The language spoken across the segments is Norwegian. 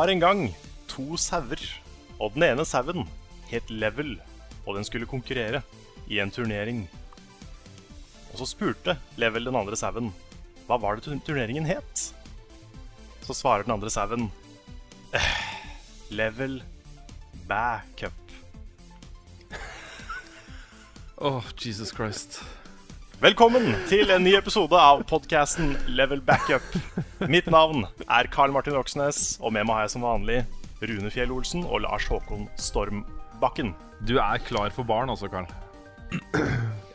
Var en gang to sauer, og den ene sauen het Level, og den skulle konkurrere i en turnering. Og så spurte Level den andre sauen hva var det turneringen het. Så svarer den andre sauen «Eh, Level Bæ Cup. Åh, Jesus Christ. Velkommen til en ny episode av podkasten Level Backup. Mitt navn er Karl Martin Roksnes, og med meg har jeg som vanlig Rune Fjell-Olsen og Lars Håkon Stormbakken. Du er klar for barn altså, Carl.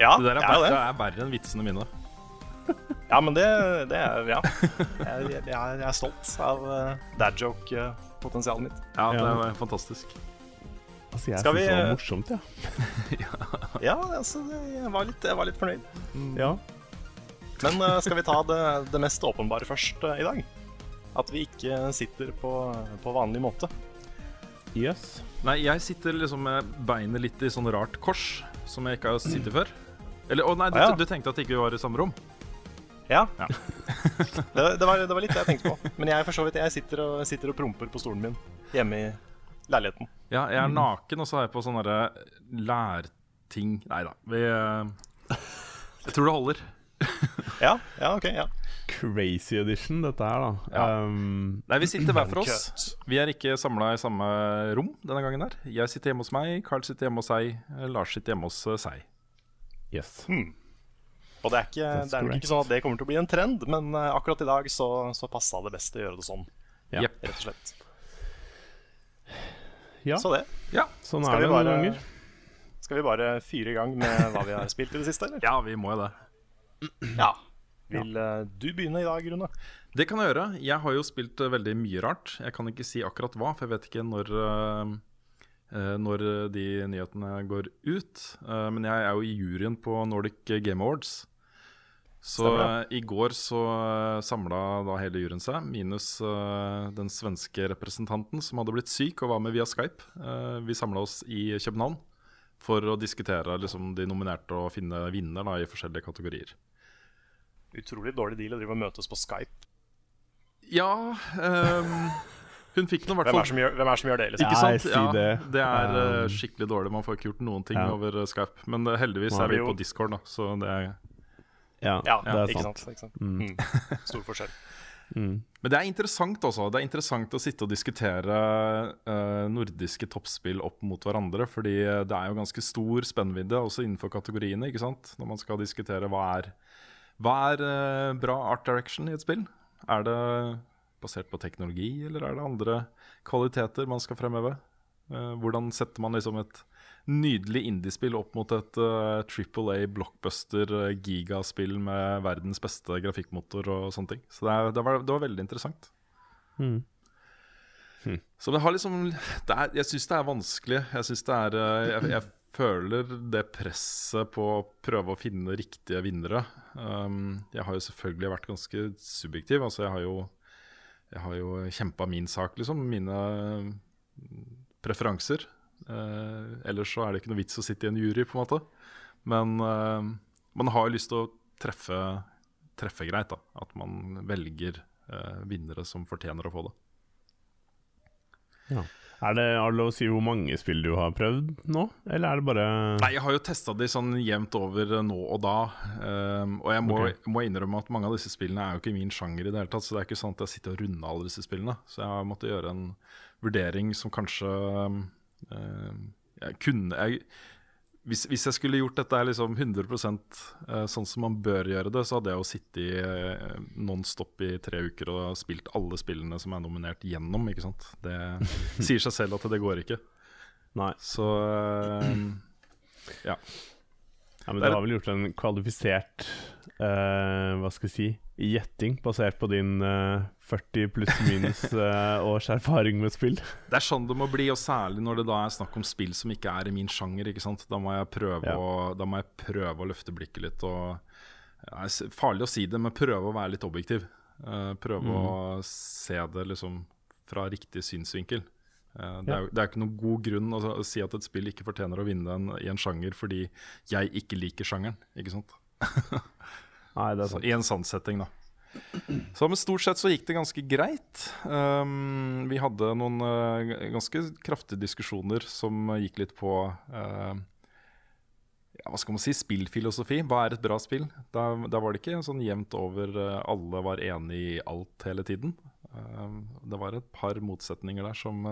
Ja, Det der er, jeg er jo verre, det. er verre enn vitsene mine. Ja, men det, det er Ja. Jeg, jeg, jeg er stolt av uh, dad joke-potensialet mitt. Ja, det Ja. er fantastisk. Altså, jeg syns vi, det var eh, morsomt, ja. Ja, altså, jeg var litt, jeg var litt fornøyd. ja. Men uh, skal vi ta det, det mest åpenbare først uh, i dag? At vi ikke sitter på, på vanlig måte. Yes. Nei, jeg sitter liksom med beinet litt i sånn rart kors, som jeg ikke har sittet før. Eller, å nei, du, Ah, ja. du tenkte at ikke vi var i samme rom? Ja. Ja. det, det, var, det var litt det jeg tenkte på. Men jeg, for så vidt, jeg sitter, og, sitter og promper på stolen min hjemme i leiligheten. Ja, jeg er naken, og så er jeg på sånne lærting Nei da, vi eh, Jeg tror det holder. Ja, ja, ok, ja. Crazy edition, dette her, da. Ja. Um, Nei, vi sitter hver for oss. Vi er ikke samla i samme rom denne gangen her. Jeg sitter hjemme hos meg, Carl sitter hjemme hos seg, Lars sitter hjemme hos eh, seg. yes. Og det er, ikke, det er nok ikke sånn at det kommer til å bli en trend, men eh, akkurat i dag så, så passa det best å gjøre det sånn, Ja. Yep. rett og slett. Ja, Så det. Ja. sånn Skal er vi bare, noen ganger. skal vi bare fyre i gang med hva vi har spilt i det siste, eller? ja, vi må jo det. Ja. Vil eh, du begynne i dag, Rune? Det kan jeg gjøre. Jeg har jo spilt eh, veldig mye rart. Jeg kan ikke si akkurat hva, for jeg vet ikke når, eh, eh, når de nyhetene går ut. Men jeg er jo i juryen på Nordic Game Awards. Så eh, i går så uh, samla da hele juryen seg, minus uh, den svenske representanten som hadde blitt syk og var med via Skype. Uh, vi samla oss i København for å diskutere liksom, de nominerte og finne vinner da, i forskjellige kategorier. Utrolig dårlig deal å drive og møtes på Skype. Ja um, Hun fikk noe, hvert Hvem er, fall gjør, hvem er det som gjør det? Liksom? Ikke sant? Ja, det. det er eh, Um, skikkelig dårlig. Man får ikke gjort noen ting ja. over eh, Skype. Men eh, heldigvis er er vi på Discord, da, så det er Ja, Ja, det er ikke sant. sant? Ikke sant? Mm. Mm. Stor forskjell. Mm. Men det er interessant også. Det er interessant å sitte og diskutere eh, nordiske toppspill opp mot hverandre. Fordi det er jo ganske stor spennvidde også innenfor kategoriene. ikke sant? Når man skal diskutere hva er, hva er eh, bra art direction i et spill. Er det basert på teknologi, eller er det andre kvaliteter man skal fremheve? Eh, hvordan setter man liksom et nydelig indiespill opp mot et uh, triple A blockbuster uh, gigaspill med verdens beste grafikkmotor og sånne ting. Så det, er, det, var, det var veldig interessant. Mm. Så det har liksom det er, Jeg syns det er vanskelig. Jeg synes det er uh, jeg, jeg føler det presset på å prøve å finne riktige vinnere. Um, jeg har jo selvfølgelig vært ganske subjektiv. Altså, jeg har jo jeg har jo kjempa min sak, liksom. Mine mm, preferanser. Eh, ellers så er det ikke noe vits å sitte i en jury, på en måte. Men uh, man har jo lyst til å treffe, treffe greit, da. At man velger uh, vinnere som fortjener å få det. Ja. Er det har du lov å si hvor mange spill du har prøvd nå, eller er det bare Nei, jeg har jo testa de sånn jevnt over nå og da. Um, og jeg må, Ok. må innrømme at mange av disse spillene er jo ikke min sjanger i det hele tatt. Så det er ikke sånn at jeg sitter og runder alle disse spillene. Så jeg har måttet gjøre en vurdering som kanskje ehm, jeg kunne jeg, hvis, hvis jeg skulle gjort dette liksom 100% eh, sånn som man bør gjøre det, så hadde jeg jo sittet uh, nonstop i tre uker og spilt alle spillene som er nominert gjennom. ikke sant? Det sier seg selv at det går ikke. Nei. Så ehm, ja. Ja, men du har vel gjort en kvalifisert uh, Hva skal jeg si gjetting, basert på din uh, 40 pluss minus uh, års erfaring med spill. Det er sånn det må bli, og særlig når det da er snakk om spill som ikke er i min sjanger. ikke sant? Da må jeg prøve, Ja. å, da må jeg prøve å løfte blikket litt. og det er Farlig å si det, men prøve å være litt objektiv. Uh, prøve å se det liksom fra riktig synsvinkel. Eh, det, er, jo- det er ikke noen god grunn å, å si at et spill ikke fortjener å vinne en, i en sjanger fordi jeg ikke liker sjangeren. ikke sant? Nei, det er Så. I en sannsetting, da. Så men stort sett så gikk det ganske greit. Um, vi hadde noen uh, ganske kraftige diskusjoner som gikk litt på uh, ja, hva skal man si, spillfilosofi. Hva er et bra spill? Da, da var det ikke sånn jevnt over uh, alle var enig i alt hele tiden. Um, det var et par motsetninger der som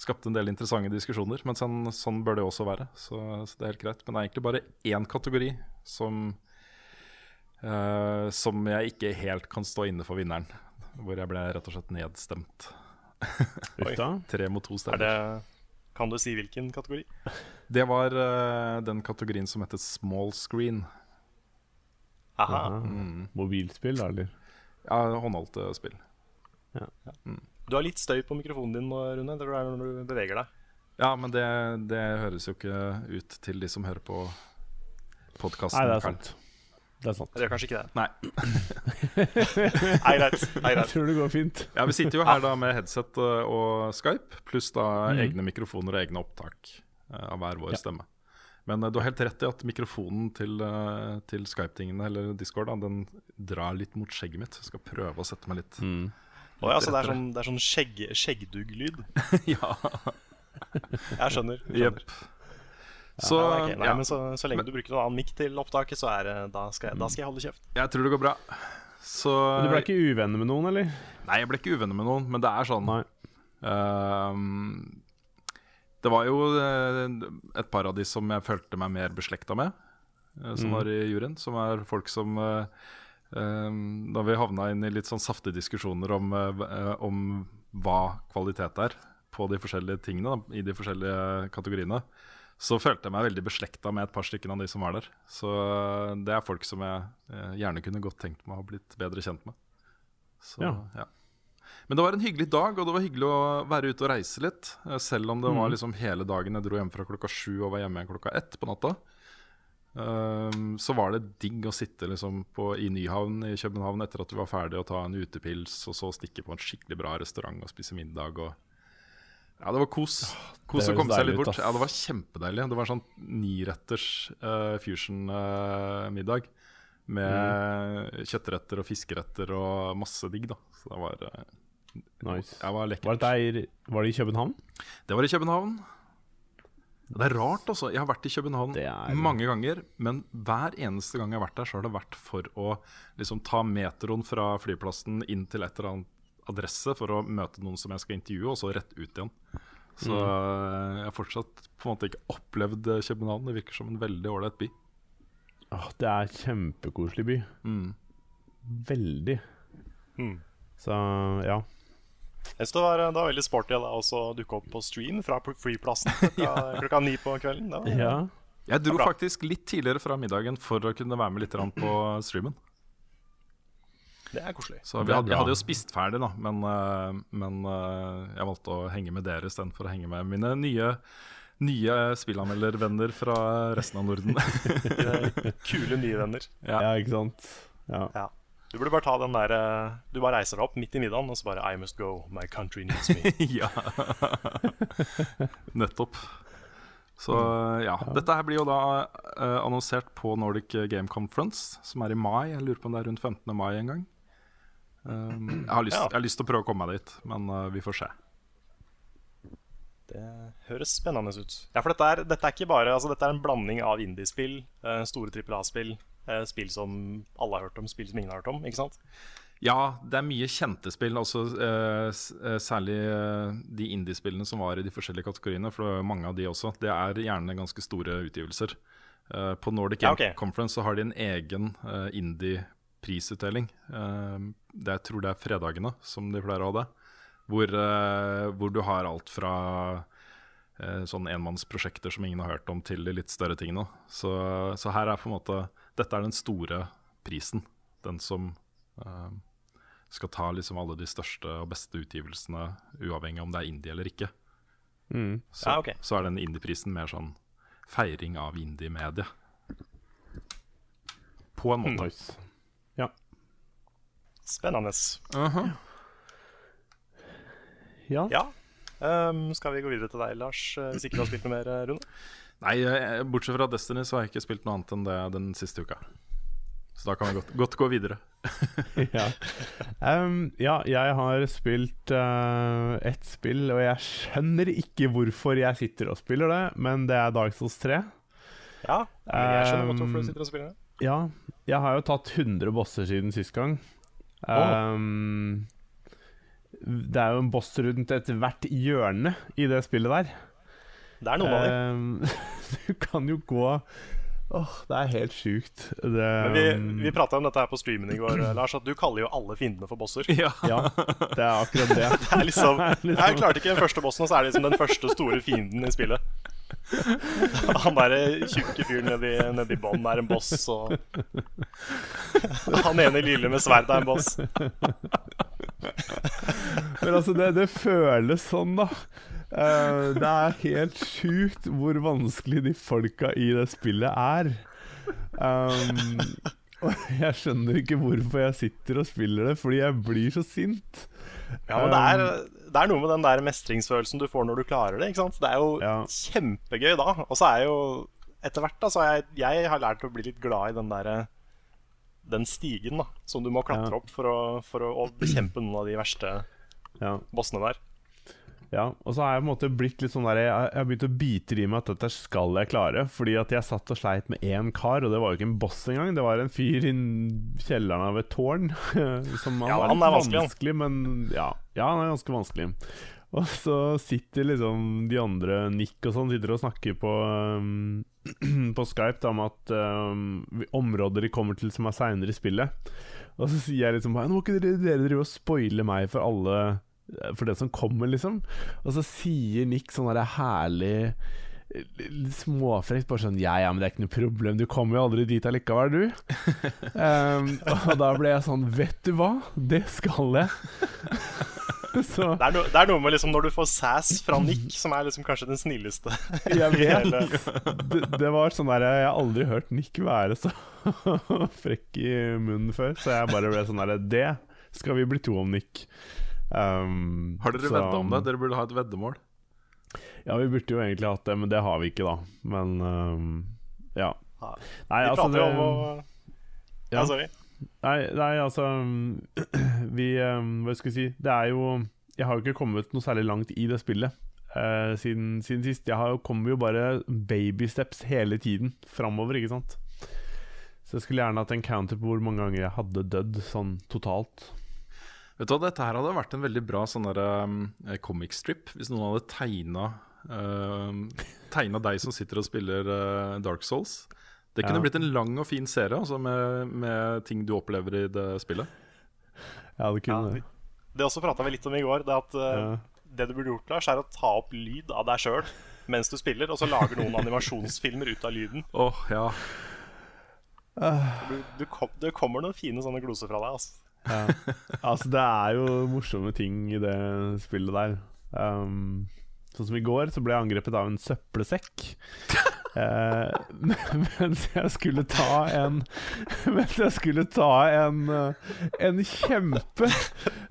skapte en del interessante diskusjoner. Men sånn, sånn bør det også være, så, så, det er helt greit. Men det er egentlig bare én kategori som Uh, som jeg ikke helt kan stå inne for vinneren. Hvor jeg ble rett og slett nedstemt. Tre mot to stemmer. Det, kan du si hvilken kategori? Det var uh, den kategorien som heter small screen. Aha. Mm. Mobilspill, da, eller? Ja, håndholdte spill. Ja. Mm. Du har litt støy på mikrofonen din nå, Rune. Det er når du beveger deg. Ja, men det, det høres jo ikke ut til de som hører på podkasten. Nei, det er sant. Det er sant. Det gjør kanskje ikke det. Nei. Nei, greit. Jeg tror det går fint. Ja, Vi sitter jo her da med headset eh, og Skype, pluss da mm. egne mikrofoner og egne opptak eh, av hver vår ja. stemme. Men uh, du har helt rett i at mikrofonen til, uh, til Skype-tingene eller Discord da, den drar litt mot skjegget mitt. Jeg skal prøve å sette meg litt mm. Å ja, så det er sånn, det er sånn skjegg, skjeggdugg-lyd? ja. Jeg skjønner. skjønner. Yep. Så, ja, okay. Nei, ja. men så, så, lenge men, du bruker noen annen mikk til opptaket, så er, da, skal jeg, da skal jeg holde kjeft. Jeg tror det går bra. Så, men du ble ikke uvenner med noen, eller? Nei, jeg ble ikke uvenner med noen, men det er sånn uh, Det var jo uh, et par av de som jeg følte meg mer beslekta med, uh, som mm. var i juryen. Som er folk som Da vi havna inn i litt sånn saftige diskusjoner om, om hva kvalitet er på de forskjellige tingene, i de forskjellige kategoriene så følte jeg meg veldig beslekta med et par stykker av de som var der. Så eh, det er folk som jeg eh, gjerne kunne godt tenkt meg å ha blitt bedre kjent med. Så, ja. ja. Men det var en hyggelig dag, og det var hyggelig å være ute og reise litt. Eh, selv om det var mm. liksom hele dagen. Jeg dro hjem fra klokka sju og var hjemme igjen klokka ett på natta. Um, så var det digg å sitte liksom på, i Nyhavn i København etter at du var ferdig, og ta en utepils, og så stikke på en skikkelig bra restaurant og spise middag. og ja, det var kos. Kos å komme seg litt bort. Ja, Det var kjempedeilig. Det var sånn niretters uh, fusion-middag. Uh, med mm. kjøttretter og fiskeretter og masse digg, da. Så det var uh, Nice. Var. Var det, var det, i København? Det var i København. Det er rart, altså. Jeg har vært i København er... mange ganger. Men hver eneste gang jeg har vært der, så har det vært for å liksom, ta metroen fra flyplassen inn til et eller annet adresse for å møte noen som jeg skal intervjue, og så rett ut igjen. Så mm. Eh, jeg har fortsatt på en måte ikke opplevd eh, København. Det virker som en veldig ålreit by. Åh, det er kjempekoselig by. Mm. Veldig. Mm. Så ja. Jeg synes det var, det var veldig sporty da, å dukke opp på stream fra flyplassen klokka, ja. klokka ni på kvelden. Var, ja. Jeg dro faktisk litt tidligere fra middagen for å kunne være med litt på streamen. Det er koselig. Så vi hadde, jeg hadde jo spist ferdig, da, men, uh, men uh, jeg valgte å henge med dere istedenfor å henge med mine nye, nye spillanmeldervenner fra resten av Norden. Kule nye venner. Ja, ja ikke sant. Ja. ja. Du burde bare ta den der uh, Du bare reiser deg opp midt i middagen og så bare I must go, my country needs me. ja. Nettopp. Så ja. ja. Dette her blir jo da uh, annonsert på Nordic Game Conference, som er i mai. Jeg lurer på om det er rundt 15. mai en gang. Um, jeg, har lyst, ja. jeg, har lyst, til å prøve å komme meg dit, men uh, vi får se. Det høres spennende ut. Ja, for dette er, dette er ikke bare altså, Dette er en blanding av indiespill, uh, store trippel A-spill, spill som alle har hørt om, spill som ingen har hørt om. ikke sant? Ja, det er mye kjente spill. Også, eh, særlig de indiespillene som var i de forskjellige kategoriene. For det er mange av de også. Det er gjerne ganske store utgivelser. på Nordic ja, okay. Conference så har de en egen indie prisutdeling. Ehm, det, jeg tror det er fredagene som de pleier å ha det. Hvor, eh, hvor du har alt fra eh, sånn enmannsprosjekter som ingen har hørt om, til de litt større tingene. Så, så, her er på en måte Dette er den store prisen. Den som uh, skal ta liksom alle de største og beste utgivelsene, uavhengig om det er indie eller ikke. Mm. Så, ja, okay. så, er den indie-prisen mer sånn feiring av indie-medie. På en måte. Nice. Spennende. Uh -huh. Ja. ja. Um, skal vi gå videre til deg, Lars, eh, hvis ikke du har spilt noe mer, eh, Rune? Nei, bortsett fra Destiny så har jeg ikke spilt noe annet enn det den siste uka. Så da kan vi godt, godt gå videre. ja. Um, ja, jeg har spilt uh, ett spill, og jeg skjønner ikke hvorfor jeg sitter og spiller det, men det er Dark Souls 3. Ja, jeg skjønner godt hvorfor Um, du sitter og spiller det. Ja, jeg har jo tatt 100 bosser siden sist gang. Um, det er jo en boss rundt ethvert hjørne i det spillet der. Det er noen av dem. Um, du kan jo gå Åh, det er helt sjukt. Det, Men vi, um, vi prata om dette her på streamen i går, Lars, at du kaller jo alle fiendene for bosser. Ja. Ja, det er akkurat det. er liksom, Det er liksom- Jeg klarte ikke den første bossen, og så er det liksom den første store fienden i spillet. Han derre tjukke fyren nedi, nedi bånn er en boss, og han ene lille med sverd er en boss. Men altså, det, det føles sånn, da. Eh, det er helt sjukt hvor vanskelig de folka i det spillet er. Um, og jeg skjønner ikke hvorfor jeg sitter og spiller det, fordi jeg blir så sint. Ja, men det er, det er noe med den der mestringsfølelsen du får når du klarer det. ikke sant? Det er jo Ja. kjempegøy da. Og så er jo etter hvert da, så har jeg, jeg har lært å bli litt glad i den der den stigen da, som du må klatre Ja. opp for å, for å bekjempe noen av de verste Ja. bossene der. Ja, og så har jeg på en måte blitt litt sånn der Jeg, jeg har begynt å bite i meg at dette skal jeg klare. Fordi at jeg satt og sleit med én kar, og det var jo ikke en boss engang. Det var en fyr i kjelleren av et tårn. Som Ja, han er vanskelig, vanskelig, men ja, ja, han er ganske vanskelig. Og så sitter liksom de andre, Nick og sånn, sitter og snakker på um, På Skype da, om at um, områder de kommer til som er seinere i spillet. Og så sier jeg liksom bare Nå må ikke dere, dere drive og spoile meg for alle For det som kommer, liksom. Og så sier Nick sånn derre herlig Småfrekt, bare sånn Ja, ja, men det er ikke noe problem, du kommer jo aldri dit allikevel, du. um, og da ble jeg sånn Vet du hva, det skal jeg. Så Det er, no, det er noe med liksom når du får sass fra Nick, som er liksom kanskje den snilleste. jeg vet. Det, det var sånn der Jeg har aldri hørt Nick være så frekk i munnen før, så jeg bare ble sånn der Det skal vi bli to om, Nick. Um, Har dere så- vedda om det? Dere burde ha et veddemål. Ja, vi burde jo egentlig hatt det, men det har vi ikke, da. Men um, ja. Nei, Nei, Vi altså prater jo det- om å Ja. Ja, sorry. Nei, nei altså um, Vi um, Hva skal jeg si Det er jo Jeg har jo ikke kommet noe særlig langt i det spillet uh, siden, siden sist. Jeg har kommer jo bare babysteps hele tiden framover, ikke sant. Så jeg skulle gjerne hatt en counter på hvor mange ganger jeg hadde dødd sånn totalt. Vet du hva, Dette her hadde vært en veldig bra sånn der, um, comic strip hvis noen hadde tegna uh, Tegna deg som sitter og spiller uh, Dark Souls. Det kunne Ja. blitt en lang og fin serie altså med, med ting du opplever i det spillet. Ja, det kunne ja, det også prata vi litt om i går. Det at uh, Ja. det du burde gjort, Lars, er å ta opp lyd av deg sjøl mens du spiller, og så lager noen animasjonsfilmer ut av lyden. Åh, ja. Du, du, kom, det kommer noen fine sånne gloser fra deg. Altså. Ja. Altså, det er jo morsomme ting i det spillet der. Um, sånn som i går, så ble jeg angrepet av en søppelsekk. Uh, mens jeg skulle ta en Mens jeg skulle ta en eh, En kjempe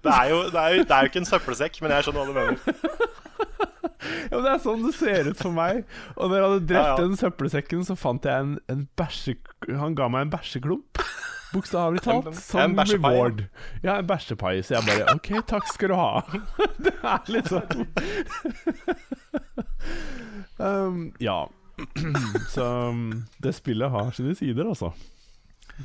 Det er, jo, det, er jo, det er jo ikke en søppelsekk, men jeg skjønner hva du mener. Ja, men Det er sånn det ser ut for meg. Og når jeg hadde drept Ja, ja. den søppelsekken, så fant jeg en, en bæsje... Han ga meg en bæsjeklump. Bokstavelig talt. Som reward. Ja, en bæsjepai. Så jeg bare OK, takk skal du ha. Det er liksom um, Ja. Så um, det spillet har sine sider, altså.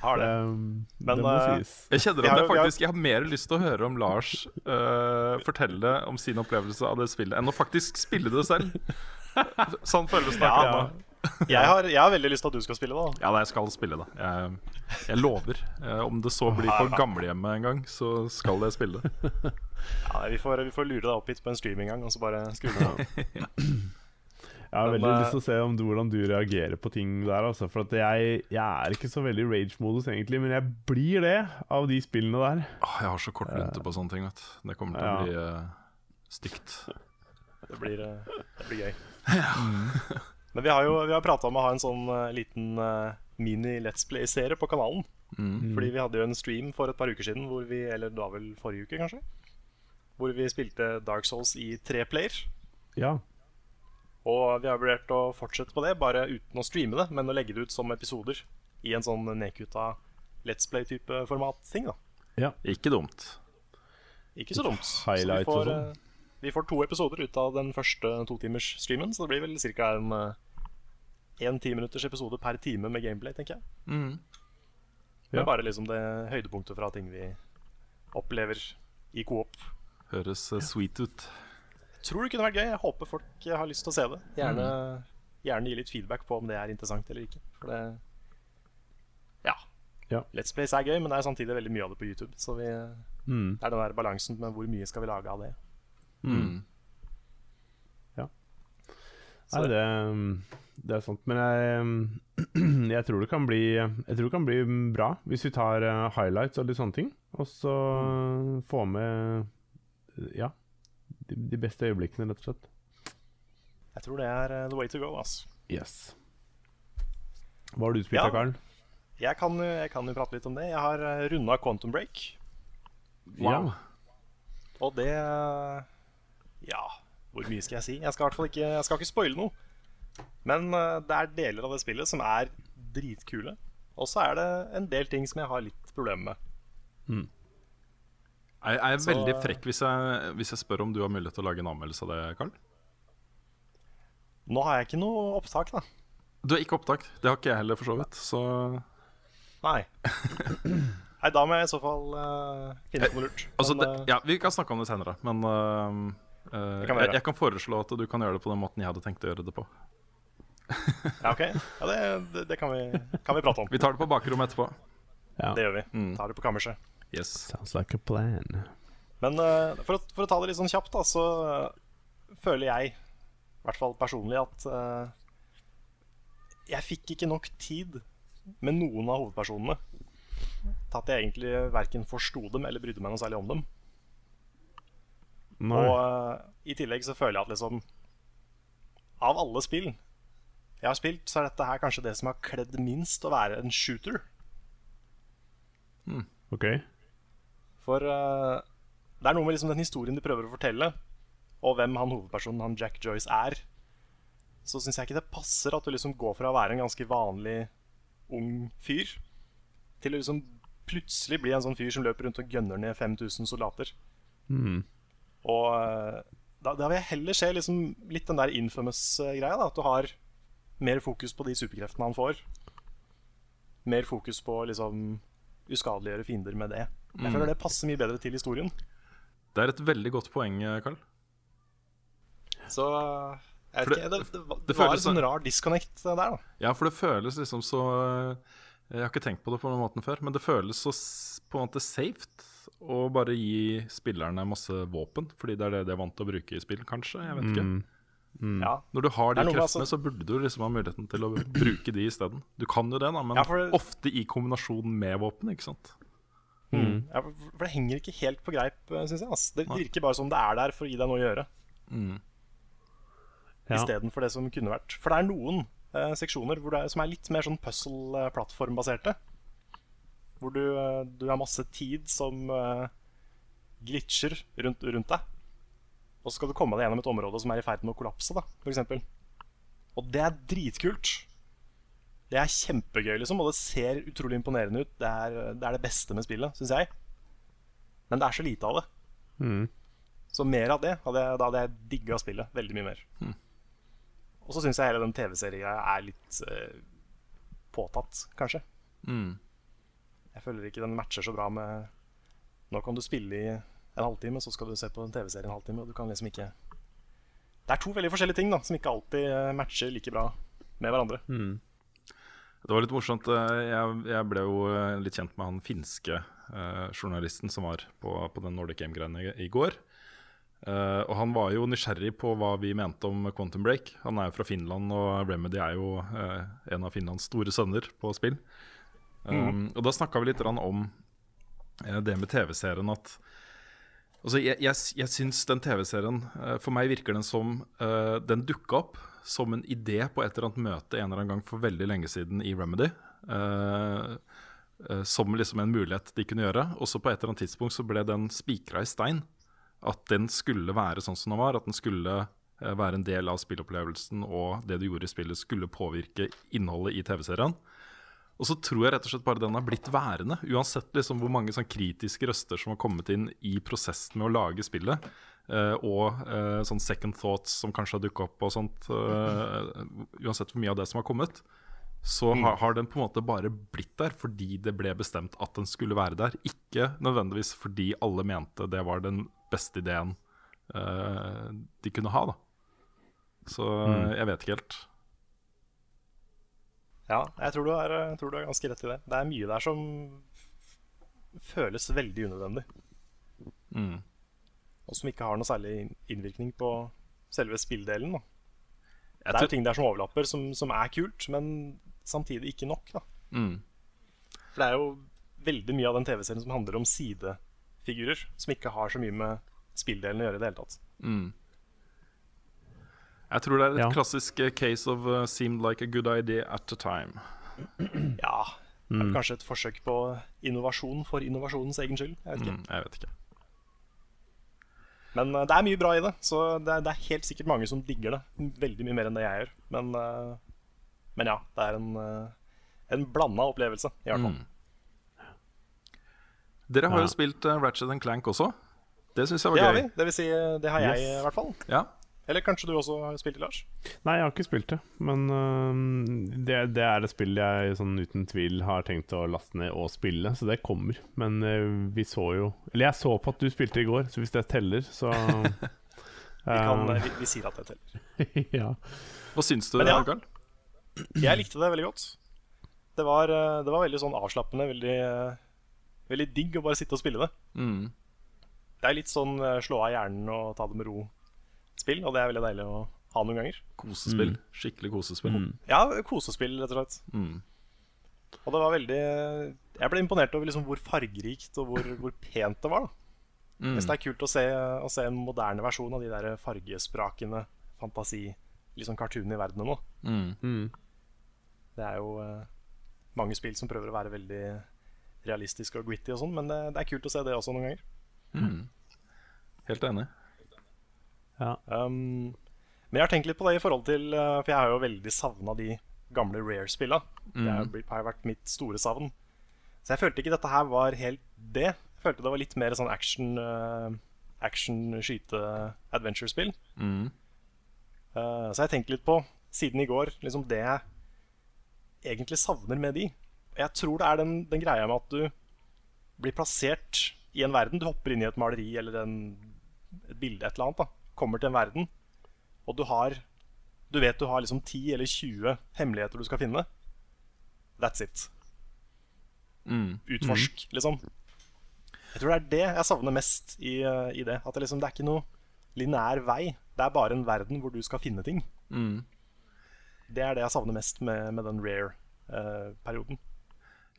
Har det. Um, Men, det eh. Jeg kjenner at har jeg faktisk Jeg har mer lyst til å høre om Lars uh, fortelle om sin opplevelse av det spillet, enn å faktisk spille det selv. Sånn føles det Ja. Jeg har, jeg har veldig lyst til at du skal spille det. da Ja, nei, jeg skal spille det. Jeg, jeg lover. Eh, om det så blir på gamlehjemmet en gang, så skal jeg spille det. ja, vi, får, vi får lure deg opp hit på en stream en gang, og så bare skru det av. Jeg har veldig eh, lyst til å se om du, hvordan du reagerer på ting der. Altså, for at jeg, jeg er ikke så veldig rage-modus, egentlig, men jeg blir det av de spillene der. Åh, jeg har så kort lunte på sånne ting. vet Det kommer til Ja. å bli uh, stygt. Det blir, eh, det blir gøy. Men vi har jo vi har prata om å ha en sånn eh, liten eh, mini-Let's Play-serie på kanalen. Mm. Fordi vi hadde jo en stream for et par uker siden, hvor vi, eller det var vel forrige uke, kanskje? Hvor vi spilte Dark Souls i tre player. Ja. Og vi har vurdert å fortsette på det, bare uten å streame det, men å legge det ut som episoder i en sånn nedkutta Let's Play-type format-ting. da Ja. Ikke dumt. Ikke så dumt. Så vi får, sånn. eh, vi får to episoder ut av den første totimers-streamen, så det blir vel ca. en en timinutters episode per time med gameplay, tenker jeg. Mm. Men Ja. bare liksom det høydepunktet fra ting vi opplever i coop. Høres eh, sweet ut. Tror det kunne vært gøy. Jeg håper folk eh, har lyst til å se det. Gjerne, gjerne gi litt feedback på om det er interessant eller ikke. For det Ja. Ja. Let's Play er gøy, men det er samtidig veldig mye av det på YouTube. Så vi, det Mm. er den der balansen med hvor mye skal vi lage av det. Mm. Så Nei, det, det er sant. Men jeg, jeg, tror det kan bli, jeg tror det kan bli bra hvis vi tar eh, highlights og litt sånne ting. Og så få med ja, de, de beste øyeblikkene, rett og slett. Jeg tror det er eh, the way to go. ass. Yes. Hva har du spilt, Ja. Karl? Jeg kan, jeg kan jo prate litt om det. Jeg har runda Quantum Break. Wow. Og det Ja, hvor mye skal jeg si? Jeg skal i hvert fall ikke, jeg skal ikke spoile noe. Men eh, det er deler av det spillet som er dritkule. Og så er det en del ting som jeg har litt problemer med. Jeg, jeg er Så- veldig frekk hvis jeg, hvis jeg spør om du har mulighet til å lage en anmeldelse av det, Karl. Nå har jeg ikke noe opptak, da. Du har ikke opptak. Det har ikke jeg heller, for så vidt. Så Nei. Nei, da må jeg i så fall uh, finne på noe lurt. altså, Men, det, eh, ja, Vi kan snakke om det senere, men uh, uh, kan jeg, jeg kan foreslå at du kan gjøre det på den måten jeg hadde tenkt å gjøre det på. Ja, ok. Ja, det, det, det kan, vi, kan vi prate om. Vi tar det på bakrommet etterpå. Ja. Det gjør vi. Mm. Tar det på kammerset. Yes. Sounds like a plan. Men uh, for, å, for å ta det litt sånn kjapt, da, så uh, føler jeg, i hvert fall personlig, at uh, jeg fikk ikke nok tid med noen av hovedpersonene til at jeg egentlig verken forsto dem eller brydde meg noe særlig om dem. Nei. Og i tillegg så føler jeg at liksom Av alle spill jeg har spilt, så er dette her kanskje det som har kledd minst å være en shooter. OK. For uh, det er noe med liksom den historien de prøver å fortelle, og hvem han hovedpersonen, han Jack Joyce, er. Så syns jeg ikke det passer at du liksom går fra å være en ganske vanlig ung fyr, til å liksom plutselig bli en sånn fyr som løper rundt og gønner ned 5000 soldater. Mm. Og eh, da, da vil jeg heller se liksom litt den der infamous-greia. da At du har mer fokus på de superkreftene han får. Mer fokus på å liksom uskadeliggjøre fiender med det. Jeg føler det passer mye bedre til historien. Det er et veldig godt poeng, Karl. Så jeg vet det- ikke, det, det, det det var en sånn rar disconnect der, da. Ja, for det føles liksom så Jeg har ikke tenkt på det på den måten før, men det føles så på en måte safe å bare gi spillerne masse våpen, fordi det er det de er vant til å bruke i spill, kanskje. Jeg vet ikke. Mm. Ja. Når du har de kreftene, altså- så burde du liksom ha muligheten til å bruke de isteden. Du kan jo det, da, men Ja, for det- ofte i kombinasjon med våpen, ikke sant. Mm. Ja, for det henger ikke helt på greip, syns jeg. ass. Det virker bare som det er der for å gi deg noe å gjøre. Mm. Ja. istedenfor det som kunne vært. For det er noen eh, seksjoner hvor det er, som er litt mer sånn puzzle-plattformbaserte. Hvor du, eh, du har masse tid som eh, glitcher rundt, rundt deg. Og så skal du komme deg gjennom et område som er i ferd med å kollapse, da, for eksempel. Og det er dritkult. Det er kjempegøy, liksom, og det ser utrolig imponerende ut. Det er det, er det beste med spillet, syns jeg. Men det er så lite av det. Mm. Så mer av det, hadde jeg, da hadde jeg digga spillet veldig mye mer. Og så syns jeg hele den TV-serien er litt eh, påtatt, kanskje. Mm. Jeg føler ikke den matcher så bra med Nå kan du spille i en halvtime, så skal du se på en TV-serie en halvtime, og du kan liksom ikke Det er to veldig forskjellige ting da som ikke alltid eh, matcher like bra med hverandre. Mm. Det var litt morsomt. eh, Jeg, jeg ble jo eh, litt kjent med han finske eh, journalisten som var på, på den Nordic Game-greiene i, i går. Eh, og han var jo nysgjerrig på hva vi mente om Quantum Break. Han er jo fra Finland, og Remedy er jo eh, en av Finlands store sønner på spill. Um, Og da snakka vi litt om det med TV-serien at Altså, jeg, jeg, jeg syns den TV-serien eh, For meg virker den som uh, Den dukka opp som en idé på et eller annet møte en eller annen gang for veldig lenge siden i Remedy. Uh, uh, som liksom en mulighet de kunne gjøre. Og så på et eller annet tidspunkt så ble den spikra i stein. At den skulle være sånn som den var. At den skulle være en del av spillopplevelsen, og det du gjorde i spillet skulle påvirke innholdet i TV-serien. Og så tror jeg rett og slett bare den har blitt værende. Uansett liksom hvor mange sånn kritiske røster som har kommet inn i prosessen med å lage spillet. Uh, og uh, sånn second thoughts som kanskje har dukka opp og sånt. Uh, uansett hvor mye av det som har kommet. Så har, har den på en måte bare blitt der fordi det ble bestemt at den skulle være der. Ikke nødvendigvis fordi alle mente det var den beste ideen de kunne ha. da Så jeg vet ikke helt. Ja, jeg tror, du har, jeg tror du har ganske rett i det. Det er mye der som føles veldig unødvendig. Mm. Og som ikke har noe særlig innvirkning på selve spilldelen. Da. Det er jo ting der som overlapper, som, som er kult, men samtidig ikke nok. Da. Mm. For det er jo veldig mye av den TV-serien som handler om sidefigurer, som ikke har så mye med spilldelen å gjøre i det hele tatt. Mm. Jeg tror det er et Ja. klassisk eh, case of uh, seemed like a good idea at the time. Ja, er kanskje et forsøk på innovasjon for innovasjonens egen skyld. Jeg vet ikke. Mm, jeg vet ikke. Men uh, det er mye bra i det, så det er, det er helt sikkert mange som digger det. Veldig mye mer enn det jeg gjør. Men, uh, men ja, det er en, uh, en blanda opplevelse, i hvert fall. Mm. Dere har Ja. jo spilt uh, Ratchet and Clank også. Det syns jeg var Det gøy. har vi. Det vil si, det har jeg Yes. i hvert fall. Ja. Eller kanskje du også har spilt det, Lars? Nei, jeg har ikke spilt det, men uh, det, det er et spill jeg sånn uten tvil har tenkt å laste ned og spille, så det kommer. Men uh, vi så jo Eller jeg så på at du spilte i går, så hvis det teller, så Vi, kan, øh, vi, vi sier at det teller. Ja. Hva syns du, ja. Karl? Jeg likte det veldig godt. Det var, eh, det var veldig sånn avslappende, veldig, veldig digg å bare sitte og spille det. Mm. Det er litt sånn slå av hjernen og ta det med ro-spill, og det er veldig deilig å ha noen ganger. Kosespill. Skikkelig kosespill. Mm. Ja, kosespill, rett og slett. Mm. Og det var veldig Jeg ble imponert over liksom hvor fargerikt og hvor, hvor pent det var. da Mm. Det er kult å se, å se en moderne versjon av de der fargesprakende fantasi, Liksom cartoon i verden nå. Mm. Mm. Det er jo eh, mange spill som prøver å være veldig realistiske og gritty og sånn, men det, det er kult å se det også noen ganger. Mm. Helt enig. Ja. Um, men jeg har tenkt litt på det i forhold til eh, For jeg har jo veldig savna de gamle Rare-spilla. Det har vært mitt store savn. Så jeg følte ikke dette her var helt det. Jeg følte det var litt mer sånn action uh, Action, skyte, adventure-spill. Mm. Uh, så jeg tenkte litt på, siden i går, liksom det jeg egentlig savner med de. Jeg tror det er den, den greia med at du blir plassert i en verden. Du hopper inn i et maleri eller en, et bilde, et eller annet. da Kommer til en verden, og du har Du vet du har liksom 10 eller 20 hemmeligheter du skal finne. That's it. Mm. Utforsk, liksom. Jeg tror det er det jeg savner mest i, eh, i det. At det, liksom, det er ikke noe lineær vei. Det er bare en verden hvor du skal finne ting. Mm. Det er det jeg savner mest med, med den rare-perioden.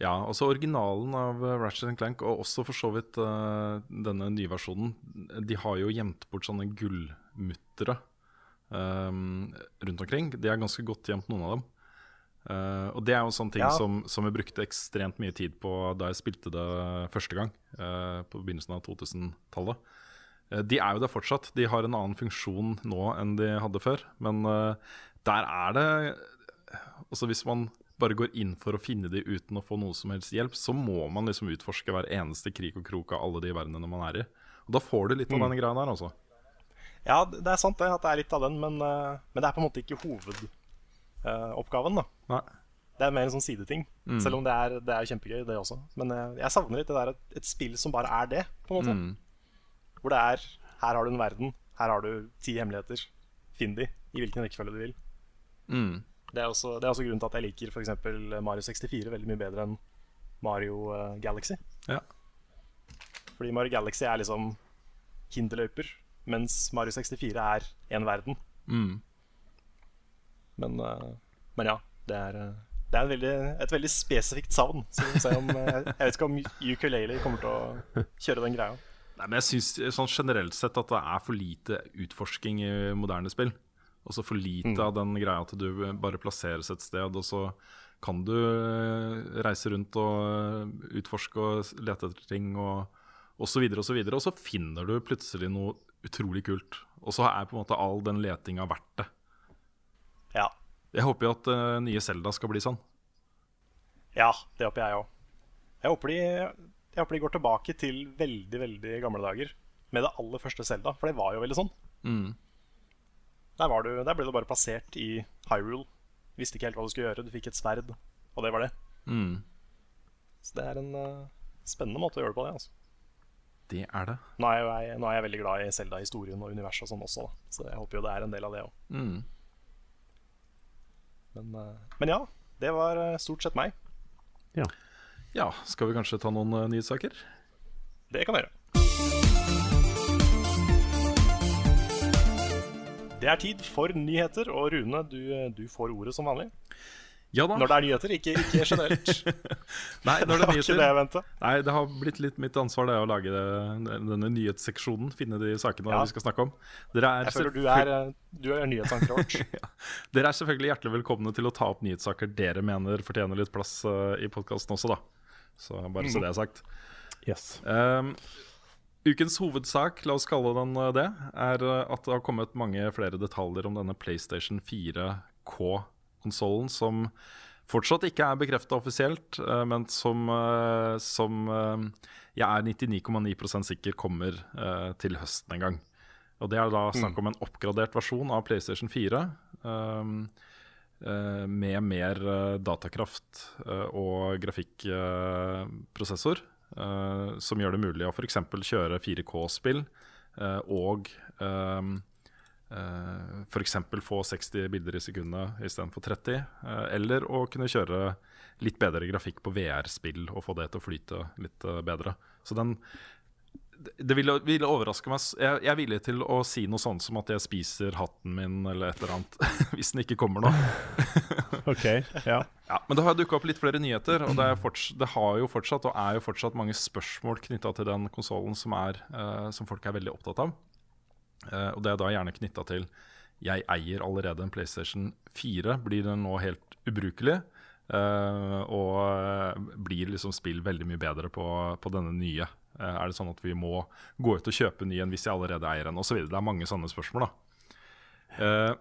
Ja, altså originalen av uh, Ratchet Clank, og også for så vidt uh, denne nye versjonen, de har jo gjemt bort sånne gullmuttere um, rundt omkring. De er ganske godt gjemt, noen av dem. Uh, og det er jo en sånn ting Ja. som, som jeg brukte ekstremt mye tid på da jeg spilte det første gang, uh, på begynnelsen av 2000-tallet. Uh, de er jo der fortsatt. De har en annen funksjon nå enn de hadde før. Men der er det Altså Hvis man bare går inn for å finne de uten å få noe som helst hjelp, så må man liksom utforske hver eneste krik og krok av alle de verdenene man er i. Og Da får du litt av denne greia der, altså. Ja, det er sant det, at det er litt av den, men, eh, men det er på en måte ikke hovedoppgaven. da Nei. Det er mer en sånn sideting. Mm. Selv om det er, det er kjempegøy, det også. Men eh, jeg savner litt det der et, et spill som bare er det, på en måte. Mm. Hvor det er Her har du en verden, her har du ti hemmeligheter. Finn de i hvilken rekkefølge du vil. Mm. Det er, også, det er også grunnen til at jeg liker f.eks. Mario 64 veldig mye bedre enn Mario eh, Galaxy. Ja. Fordi Mario Galaxy er liksom hinderløyper, mens Mario 64 er én verden. Mm. Men, eh, men ja, det er, eh, det er veldig, et veldig spesifikt savn. Så vi får se om, eh, jeg vet ikke om ukulele kommer til å kjøre den greia. Nei, men jeg syns sånn generelt sett at det er for lite utforsking i moderne spill. Også for lite Mm. av den greia at du bare plasseres et sted, og så kan du eh, reise rundt og eh, utforske og lete etter ting og, og så videre og så videre. Og så finner du plutselig noe utrolig kult. Og så er på en måte all den letinga verdt det. Ja. Jeg håper jo at uh, nye Selda skal bli sånn. Ja, det håper jeg òg. Jeg, jeg håper de går tilbake til veldig, veldig gamle dager med det aller første Zelda, for det var jo veldig sånn. Mm. Der, var du, der ble du bare plassert i Hyrule. Visste ikke helt hva du skulle gjøre. Du fikk et sverd, og det var det. Mm. Så det er en uh, spennende måte å gjøre det på. det altså. Det er det. Nå er, jeg, nå er jeg veldig glad i Zelda-historien og universet og sånn også, da. så jeg håper jo det er en del av det òg. Mm. Men, eh, men ja, det var eh, stort sett meg. Ja. Ja, skal vi kanskje ta noen uh, nyhetssaker? Det kan vi gjøre. Det er tid for nyheter, og Rune, du, du får ordet som vanlig. Ja da. Når det er nyheter, ikke, ikke generelt. Nei, når det det er nyheter. det venta. Nei, det har blitt litt mitt ansvar det å lage det, denne nyhetsseksjonen. Finne de sakene Ja. vi skal snakke om. Dere er, Jeg føler du er, eh, du er nyhetsankeret vårt. dere er selvfølgelig hjertelig velkomne til å ta opp nyhetssaker dere mener fortjener litt plass uh, i podkasten også, da. Så bare så det er sagt. Yes. Um, ukens hovedsak, la oss kalle den eh, det, er eh, at det har kommet mange flere detaljer om denne PlayStation 4K-konsollen, som fortsatt ikke er bekrefta offisielt, eh, men som, som jeg er 99,9% sikker kommer til høsten en gang. Og Det er da snakk om en oppgradert versjon av PlayStation 4. Um, eh, med mer datakraft og grafikkprosessor. Eh, som gjør det mulig å f.eks. kjøre 4K-spill uh, og um, uh, f.eks. få 60 bilder i sekundet istedenfor 30. Uh, eller å kunne kjøre litt bedre grafikk på VR-spill og få det til å flyte litt eh, bedre. Så den det- ville, ville overraske meg. Jeg, jeg er villig til å si noe sånt som at jeg spiser hatten min eller et eller annet, hvis den ikke kommer nå. OK. Ja. Ja, Men det har dukka opp litt flere nyheter, og det, er forts det har jo fortsatt og er jo fortsatt mange spørsmål knytta til den konsollen som, er, eh, som folk er veldig opptatt av. Eh, og det er da gjerne knytta til jeg eier allerede en PlayStation 4. Blir den nå helt ubrukelig? eh, og blir liksom spill veldig mye bedre på, på denne nye? Eh, er det sånn at vi må gå ut og kjøpe ny en hvis jeg allerede eier en? Og så videre. det er mange sånne spørsmål. da. Eh,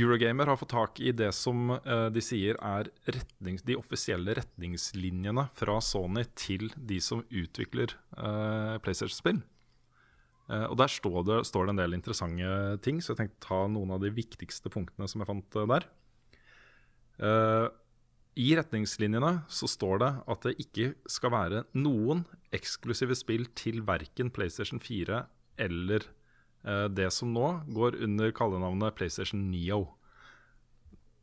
Eurogamer har fått tak i det som eh, de sier er retnings, de offisielle retningslinjene fra Sony til de som utvikler PlayStation-spill. Og Der står det, står det en del interessante ting, så jeg tenkte ta noen av de viktigste punktene som jeg fant der. I retningslinjene så står det at det ikke skal være noen eksklusive spill til verken PlayStation 4 eller eh, det som nå går under kallenavnet PlayStation Neo.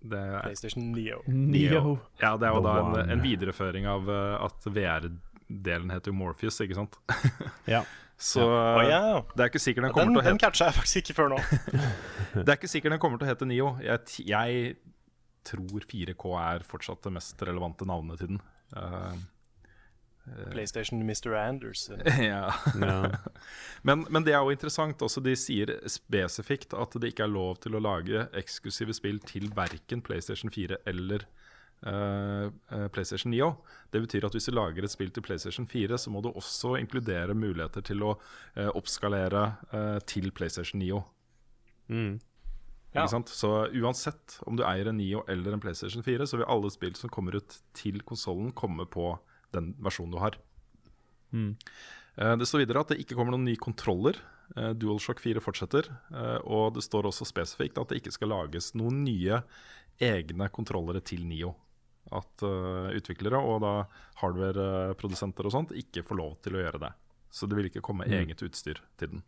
Det er, PlayStation Neo. Neo. ja, det er jo The da en, en videreføring av eh, at VR-delen heter Morpheus, ikke sant? Ja. Så ja. det er ikke sikkert den Den, kommer til å den hete catcha jeg faktisk ikke før nå. Det er ikke sikkert den kommer til å hete Nio. Jeg, jeg tror 4K er fortsatt det mest relevante navnet til den. Eh, PlayStation Mr. Anderson. ja. ja. men, men det er jo interessant. Også de sier spesifikt at det ikke er lov til å lage eksklusive spill til verken PlayStation 4 eller eh, eh, PlayStation 9. Det betyr at hvis du lager et spill til PlayStation 4, så må du også inkludere muligheter til å uh, oppskalere uh, til PlayStation 9. Mm. Ja. Så uansett om du eier en Nio eller en PlayStation 4, så vil alle spill som kommer ut til konsollen, komme på den versjonen du har. Mm. Eh, Det står videre at det ikke kommer noen nye kontroller. Eh, DualShock 4 fortsetter. eh, Og det står også spesifikt at det ikke skal lages noen nye egne kontrollere til Nio. At utviklere og da hardware-produsenter og sånt ikke får lov til å gjøre det. Så det vil ikke komme eget utstyr til den.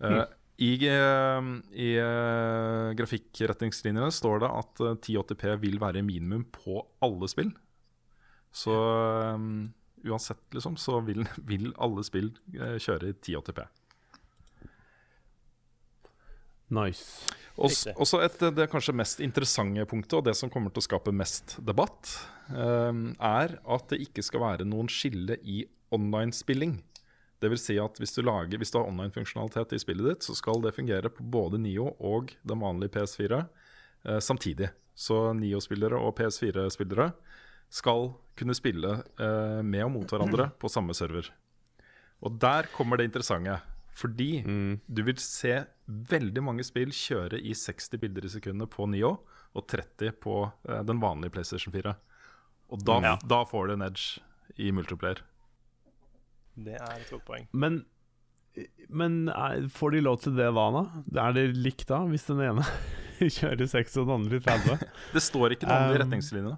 Eh, I, eh, i eh, grafikkretningslinjene står det at eh, 1080P vil være minimum på alle spill. Så um, uansett, liksom, så vil, vil alle spill eh, kjøre i 1080P. Nice. Også, også et, det kanskje mest interessante punktet, og det som kommer til å skape mest debatt, um, er at det ikke skal være noen skille i online-spilling. Det vil si at hvis du, lager, hvis du har online-funksjonalitet i spillet ditt, så skal det fungere på både Nio og den vanlige PS4 eh, samtidig. Så Nio-spillere og PS4-spillere skal kunne spille eh, med og mot hverandre på samme server. Og der kommer det interessante. Fordi du vil se veldig mange spill kjøre i 60 bilder i sekundet på Nio og 30 på eh, den vanlige PlayStation 4. Og da, Ja. da får du en edge i multiplayer. Det er et godt poeng. Men, men er, får de lov til det da, da? Er det likt da, hvis den ene kjører 6 og den andre 30? Det står ikke noe om det i Um, retningslinjene.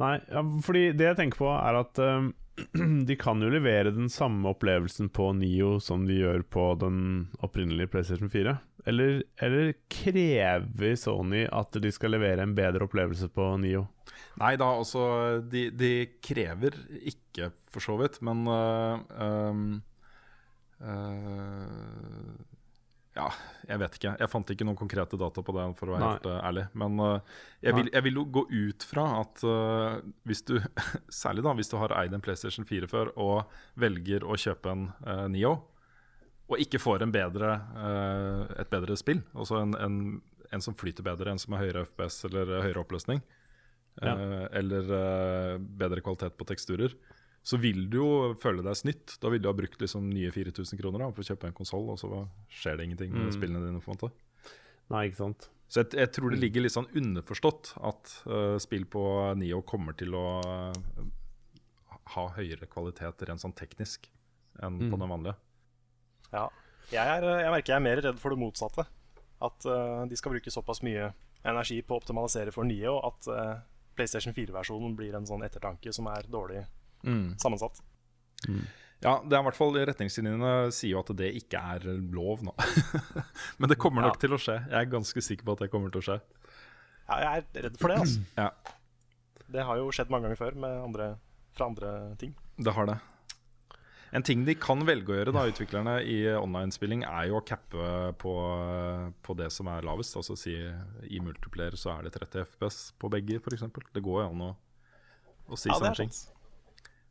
Nei, ja, fordi det jeg tenker på er at um, de kan jo levere den samme opplevelsen på Nio som de gjør på den opprinnelige PlayStation 4. Eller, eller krever Sony at de skal levere en bedre opplevelse på Nio? Nei da, altså De, de krever ikke, for så vidt, men uh, øh, Ja, jeg vet ikke. Jeg fant ikke noen konkrete data på det, for å være Nei. helt uh, ærlig. Men uh, jeg, vil, jeg vil jo gå ut fra at uh, hvis du Særlig da hvis du har eid en PlayStation 4 før og velger å kjøpe en uh, Neo, og ikke får en bedre, et bedre spill, altså en, en, en som flyter bedre, en som har høyere FPS eller høyere oppløsning, Ja. eh, eller eh, bedre kvalitet på teksturer, så vil du jo føle deg snytt. Da vil du ha brukt liksom nye 4000 kroner da, for å kjøpe en konsoll, og så skjer det ingenting med Mm. spillene dine. på en måte. Nei, ikke sant? Så jeg, jeg tror det ligger litt sånn underforstått at uh, spill på Nio kommer til å uh, ha høyere kvalitet rent sånn teknisk enn på Mm. den vanlige. Ja. Jeg, er, jeg merker jeg er mer redd for det motsatte. At uh, de skal bruke såpass mye energi på å optimalisere for Nio at PlayStation 4-versjonen blir en sånn ettertanke som er dårlig sammensatt. Ja, det er i hvert fall Retningslinjene sier jo at det ikke er lov nå. Men det kommer nok Ja. til å skje. Jeg er ganske sikker på at det kommer til å skje. Ja, jeg er redd for det, altså. Ja, Det har jo skjedd mange ganger før med andre, fra andre ting. Det har det. En ting de kan velge å gjøre, da, utviklerne i online-spilling, er jo å cappe på, på det som er lavest. Altså si i multiplayer så er det 30 FPS på begge, f.eks. Det går jo an å, å si Ja, sånne er ting.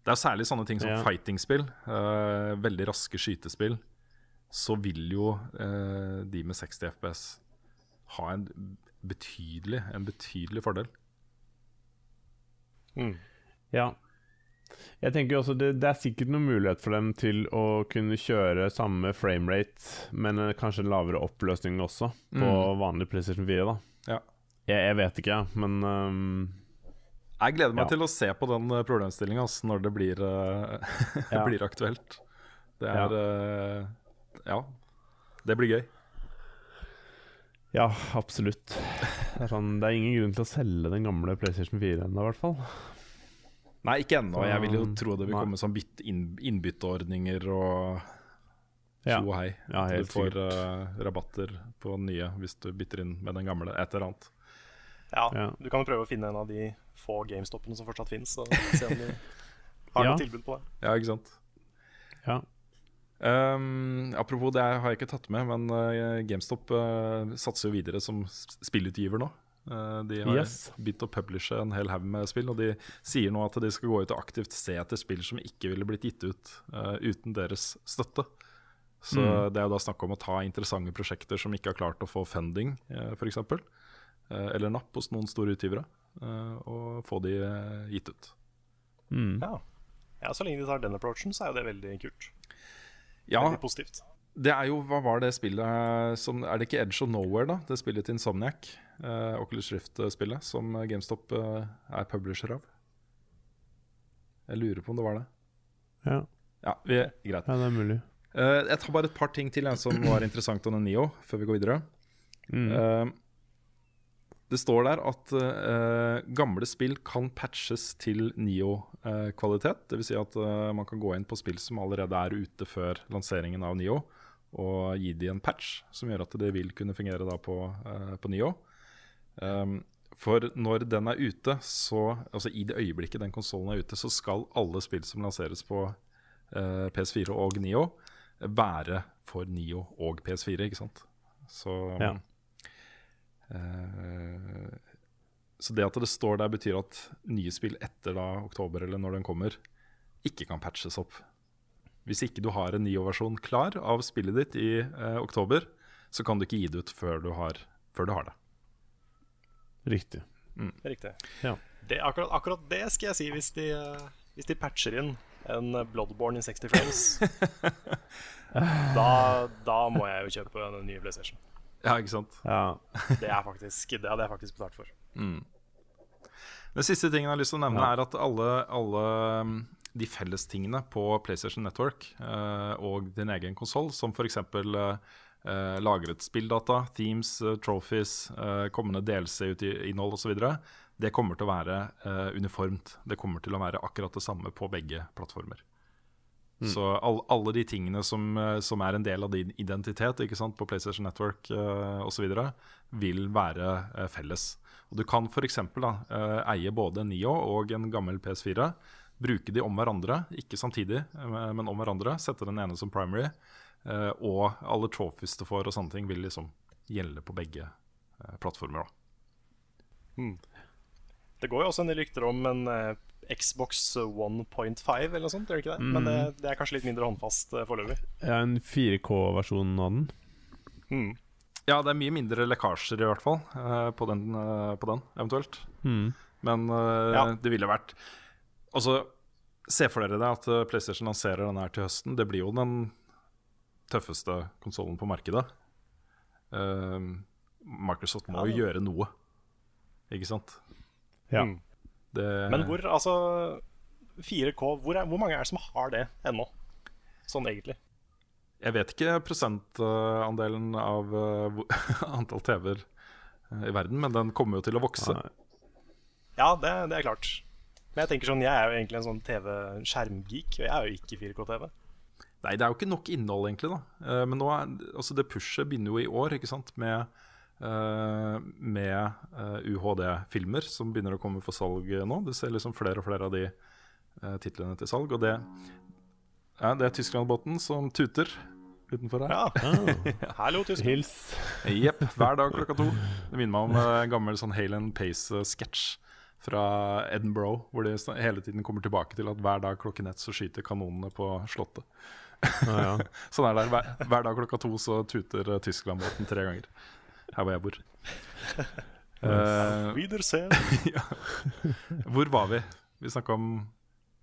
Det er særlig sånne ting som Ja. fighting-spill, uh, veldig raske skytespill. Så vil jo uh, de med 60 FPS ha en betydelig, en betydelig fordel. Mm. Ja. Jeg tenker også det, det er sikkert noen mulighet for dem til å kunne kjøre samme framerate, men eh, kanskje en lavere oppløsning også, på Mm. vanlig PlayStation 4. da Ja. Jeg, jeg vet ikke, men um, Jeg gleder meg Ja. til å se på den problemstillinga når det blir, eh, Ja. blir aktuelt. Det er eh, Ja. Det blir gøy. Ja, absolutt. Det er, sånn, det er ingen grunn til å selge den gamle PlayStation 4 ennå, i hvert fall. Nei, ikke ennå. Jeg vil jo tro det vil nei. komme sånn bytt inn, innbytteordninger og Ja. tjo og hei. Ja, du får uh, rabatter på nye hvis du bytter inn med den gamle. Et eller annet. Ja, Ja. Du kan jo prøve å finne en av de få GameStopene som fortsatt fins, og se om de har Ja. noe tilbud på det. Ja, ikke sant. Ja. Um, apropos det har jeg ikke tatt med, men uh, GameStop uh, satser jo videre som spillutgiver nå. Eh, de har Yes. begynt å publishe en hel haug med spill, og de sier nå at de skal gå ut og aktivt se etter spill som ikke ville blitt gitt ut uh, uten deres støtte. Så Mm. det er jo da snakk om å ta interessante prosjekter som ikke har klart å få funding, uh, f.eks. Uh, eller napp hos noen store utgivere, uh, og få de eh, gitt ut. Mm. Ja. ja, Så lenge de tar den approachen, så er jo det veldig kult. Ja, Veldig positivt. Det er jo, hva var det spillet som Er det ikke Edge of Nowhere, da? Det spillet til Insomniac. Eh, Oculus Rift-spillet som GameStop uh, er publisher av. Jeg lurer på om det var det. Ja. Ja, vi, greit. ja, det er mulig. Uh, jeg tar bare et par ting til jeg, som var interessant om den Nio, før vi går videre. Mm. Det står der at gamle spill kan patches til Nio-kvalitet. det Dvs. Si at man kan gå inn på spill som allerede er ute før lanseringen av Nio, og gi de en patch som gjør at det vil kunne fungere på, eh, på Nio. Um, for når den er ute, så, altså i det øyeblikket den konsollen er ute, så skal alle spill som lanseres på uh, PS4 og Nio, være for Nio og PS4, ikke sant? Så Ja. uh, så det at det står der, betyr at nye spill etter da oktober, eller når den kommer, ikke kan patches opp. Hvis ikke du har en Nio-versjon klar av spillet ditt i uh, oktober, så kan du ikke gi det ut før du har, før du har det. Riktig. Riktig. Ja. Det, akkurat, akkurat det skal jeg si hvis de, eh, hvis de patcher inn en Bloodborne i 60 frames. da, da må jeg jo kjøpe en ny PlayStation. Ja, ikke sant? Ja. Det, er faktisk, det hadde jeg faktisk betalt for. Den siste tingen jeg har lyst til å nevne, Ja. er at alle, alle um, de fellestingene på PlayStation Network uh, og din egen konsoll, som f.eks. Uh, lagret spilldata, themes, uh, trophies, uh, kommende DLC-innhold osv., det kommer til å være eh, uniformt. Det kommer til å være akkurat det samme på begge plattformer. Så all, alle de tingene som, eh, som er en del av din identitet ikke sant, på PlayStation Network uh, osv., vil være eh, felles. Og Du kan f.eks. Uh, eie både en Nio og en gammel PS4. Bruke de om hverandre, ikke samtidig, eh, men om hverandre. Sette den ene som primary. Eh, og alle trophies du får og sånne ting, vil liksom gjelde på begge eh, plattformer. da Det går jo også en del rykter om en eh, Xbox 1.5 eller noe sånt, gjør det ikke det? Men det, det er kanskje litt mindre håndfast uh, foreløpig. Ja, en 4K-versjon av den. Mm. Ja, det er mye mindre lekkasjer i hvert fall eh, på, den, eh, på den, eventuelt. Mm. Men eh, Ja. det ville vært Altså, se for dere det at PlayStation lanserer den her til høsten. Det blir jo den tøffeste konsollen på markedet. Uh, Microsoft må Ja. jo gjøre noe, ikke sant? Ja. Mm. Det, Men hvor, altså 4K, hvor, er, hvor mange er det som har det ennå? Sånn egentlig. Jeg vet ikke prosentandelen av eh, antall TV-er eh, i verden, men den kommer jo til å vokse. Nei. Ja, det, det er klart. Men jeg tenker sånn, jeg er jo egentlig en sånn TV-skjermgeek, og jeg er jo ikke 4K-TV. Nei, det er jo ikke nok innhold, egentlig. da Eh, Men nå er, altså det pushet begynner jo i år, ikke sant? Med, eh, med eh, UHD-filmer som begynner å komme for salg nå. Du ser liksom flere og flere av de uh, titlene til salg. Og det, ja, det er Tyskland-båten som tuter utenfor her. Ja, hallo, tysk. hils. Jepp, hver dag klokka to. Det minner meg om en gammel sånn Hale and Pace-sketsj fra Edinburgh, hvor de hele tiden kommer tilbake til at hver dag klokken ett så skyter kanonene på slottet. Ah, ja. Sånn er det. Hver, hver dag klokka to så tuter eh, Tyskland-båten tre ganger. Her hvor jeg bor. Uh, Wiedersehen. hvor var vi? Vi snakka om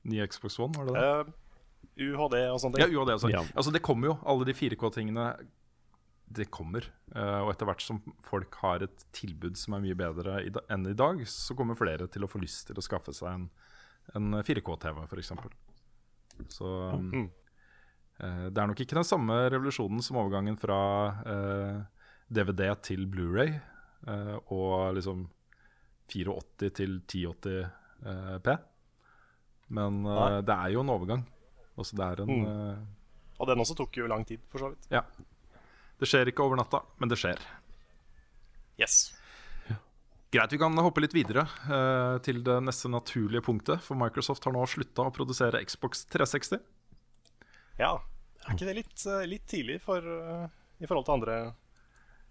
ny Xbox One, var det det? Uh, UHD og sånne Ja, UHD og sånt. Ja. Altså, det kommer jo. Alle de 4K-tingene Det kommer. Uh, og etter hvert som folk har et tilbud som er mye bedre i da, enn i dag, så kommer flere til å få lyst til å skaffe seg en, en 4K-TV, f.eks. Så Mm. Eh, det er nok ikke den samme revolusjonen som overgangen fra eh, DVD til Blu-ray eh, og liksom 84 til 1080 eh, P. Men eh, det er jo en overgang. Også det er en Mm. eh, Og den også tok jo lang tid, for så vidt. Ja. Det skjer ikke over natta, men det skjer. Yes. Greit, vi kan hoppe litt videre eh, til det neste naturlige punktet. For Microsoft har nå slutta å produsere Xbox 360. Ja. Er ikke det litt, eh, litt tidlig for, eh, i forhold til andre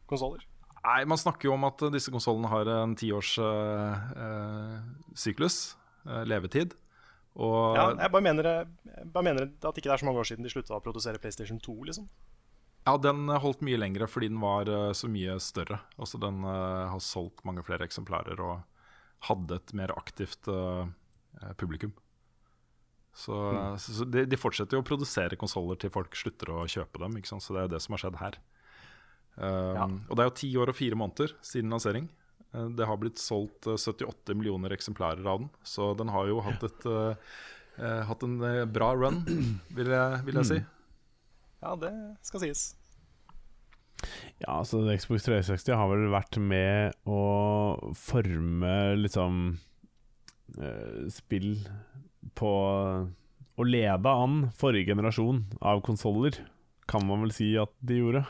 konsoller? Nei, Man snakker jo om at disse konsollene har en tiårssyklus, uh, uh, eh, levetid. Og Ja, jeg bare mener, jeg bare mener at ikke det er så mange år siden de slutta å produsere PlayStation 2. liksom Ja, den holdt mye lengre fordi den var eh, så mye større. Altså Den uh, har solgt mange flere eksemplarer og hadde et mer aktivt eh, eh, publikum. Så, mm. så de, de fortsetter jo å produsere konsoller til folk slutter å kjøpe dem. Ikke sant? Så det er jo det som har skjedd her. Um, Ja. Og det er jo ti år og fire måneder siden lansering. Eh, det har blitt solgt eh, 78 millioner eksemplarer av den, så den har jo hatt, et, eh, eh, hatt en eh, bra run, vil jeg, vil jeg si. Ja, det skal sies. Ja, altså Xbox 360 har vel vært med å forme liksom uh, spill på Å lede an forrige generasjon av konsoller, kan man vel si at de gjorde.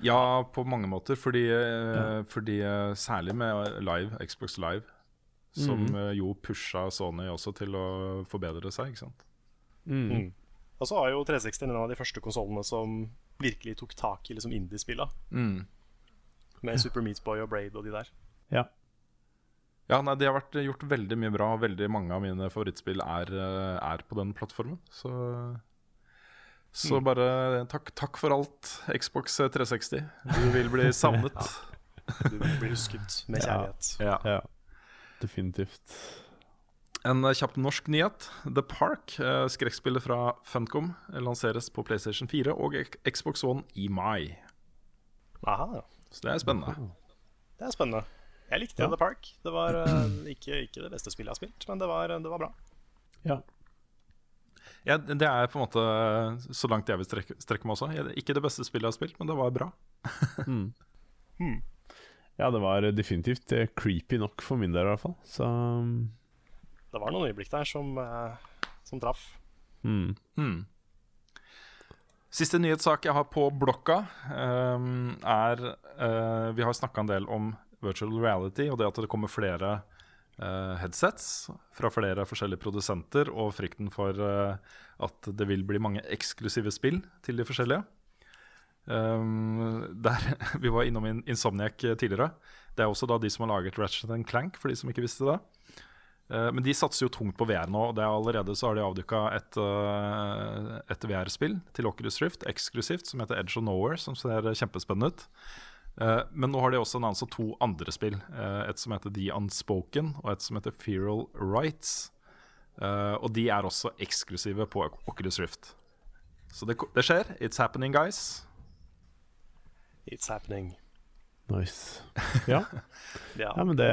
Ja, på mange måter. Fordi, ja. fordi eh, Særlig med Live, Xbox Live, som eh, jo pusha Sony også til å forbedre seg. ikke sant? Mm. Mm. Og så har jo 360 en av de første konsollene som virkelig tok tak i liksom indie-spilla. Med Super Meat Boy og Braid og de der. Ja. Ja, nei, Det har vært gjort veldig mye bra, og veldig mange av mine favorittspill er, eh, er på den plattformen. Så, så Mm. bare takk, takk for alt, Xbox 360. Du vil bli savnet. Du blir husket med kjærlighet. ja. ja. Definitivt. En eh, kjapp norsk nyhet. The Park, eh, skrekkspillet fra Funcom, lanseres på PlayStation 4 og Xbox One i mai. Aha, Så det er spennende. det er spennende. Jeg likte Ja. The Park. Det var eh, ikke, ikke det beste spillet jeg har spilt, men det var, det var bra. Ja. Ja, det er på en måte så langt jeg vil strekke, strekke meg også. Ikke det beste spillet jeg har spilt, men det var bra. Mm. Hmm. ja, det var definitivt eh, creepy nok for min del, i hvert fall. Så Det var noen øyeblikk der som, eh, som traff. mm. Mm. Siste nyhetssak jeg har på blokka, um, er uh, Vi har snakka en del om virtual reality og det at det kommer flere uh, headsets fra flere forskjellige produsenter, og frykten for uh, at det vil bli mange eksklusive spill til de forskjellige. Um, der, vi var innom In- Insomniac tidligere. Det er også da de som har laget Ratchet Clank, for de som ikke visste det. Uh, Men de satser jo tungt på VR nå, og det er allerede så har de avduka et, uh, et VR-spill til Oculus Rift, eksklusivt, som heter Edge of Nowhere, som ser kjempespennende ut. Eh, Men nå har de også annonsa to andre spill. eh, Et som heter The Unspoken, og et som heter Feral Rights. Eh, Og de er også eksklusive på Oculus Rift. Så det, det skjer. It's happening, guys. It's happening. Nice. Ja. Ja, ja, men det,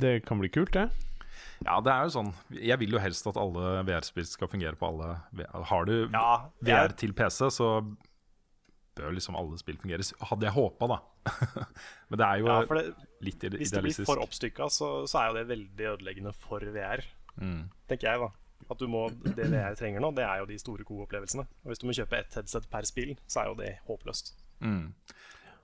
det kan bli kult, det. Ja, det er jo sånn Jeg vil jo helst at alle VR-spill skal fungere på alle Har du VR til PC, så bør liksom alle spill fungere. Hadde jeg håpa, da. Men det er jo ja, det, litt idealistisk. hvis det blir for oppstykka, så, så er jo det veldig ødeleggende for VR. Mm. Tenker jeg, da. At du må, Det VR trenger nå, det er jo de store, gode opplevelsene. Og Hvis du må kjøpe ett headset per spill, så er jo det håpløst. Mm.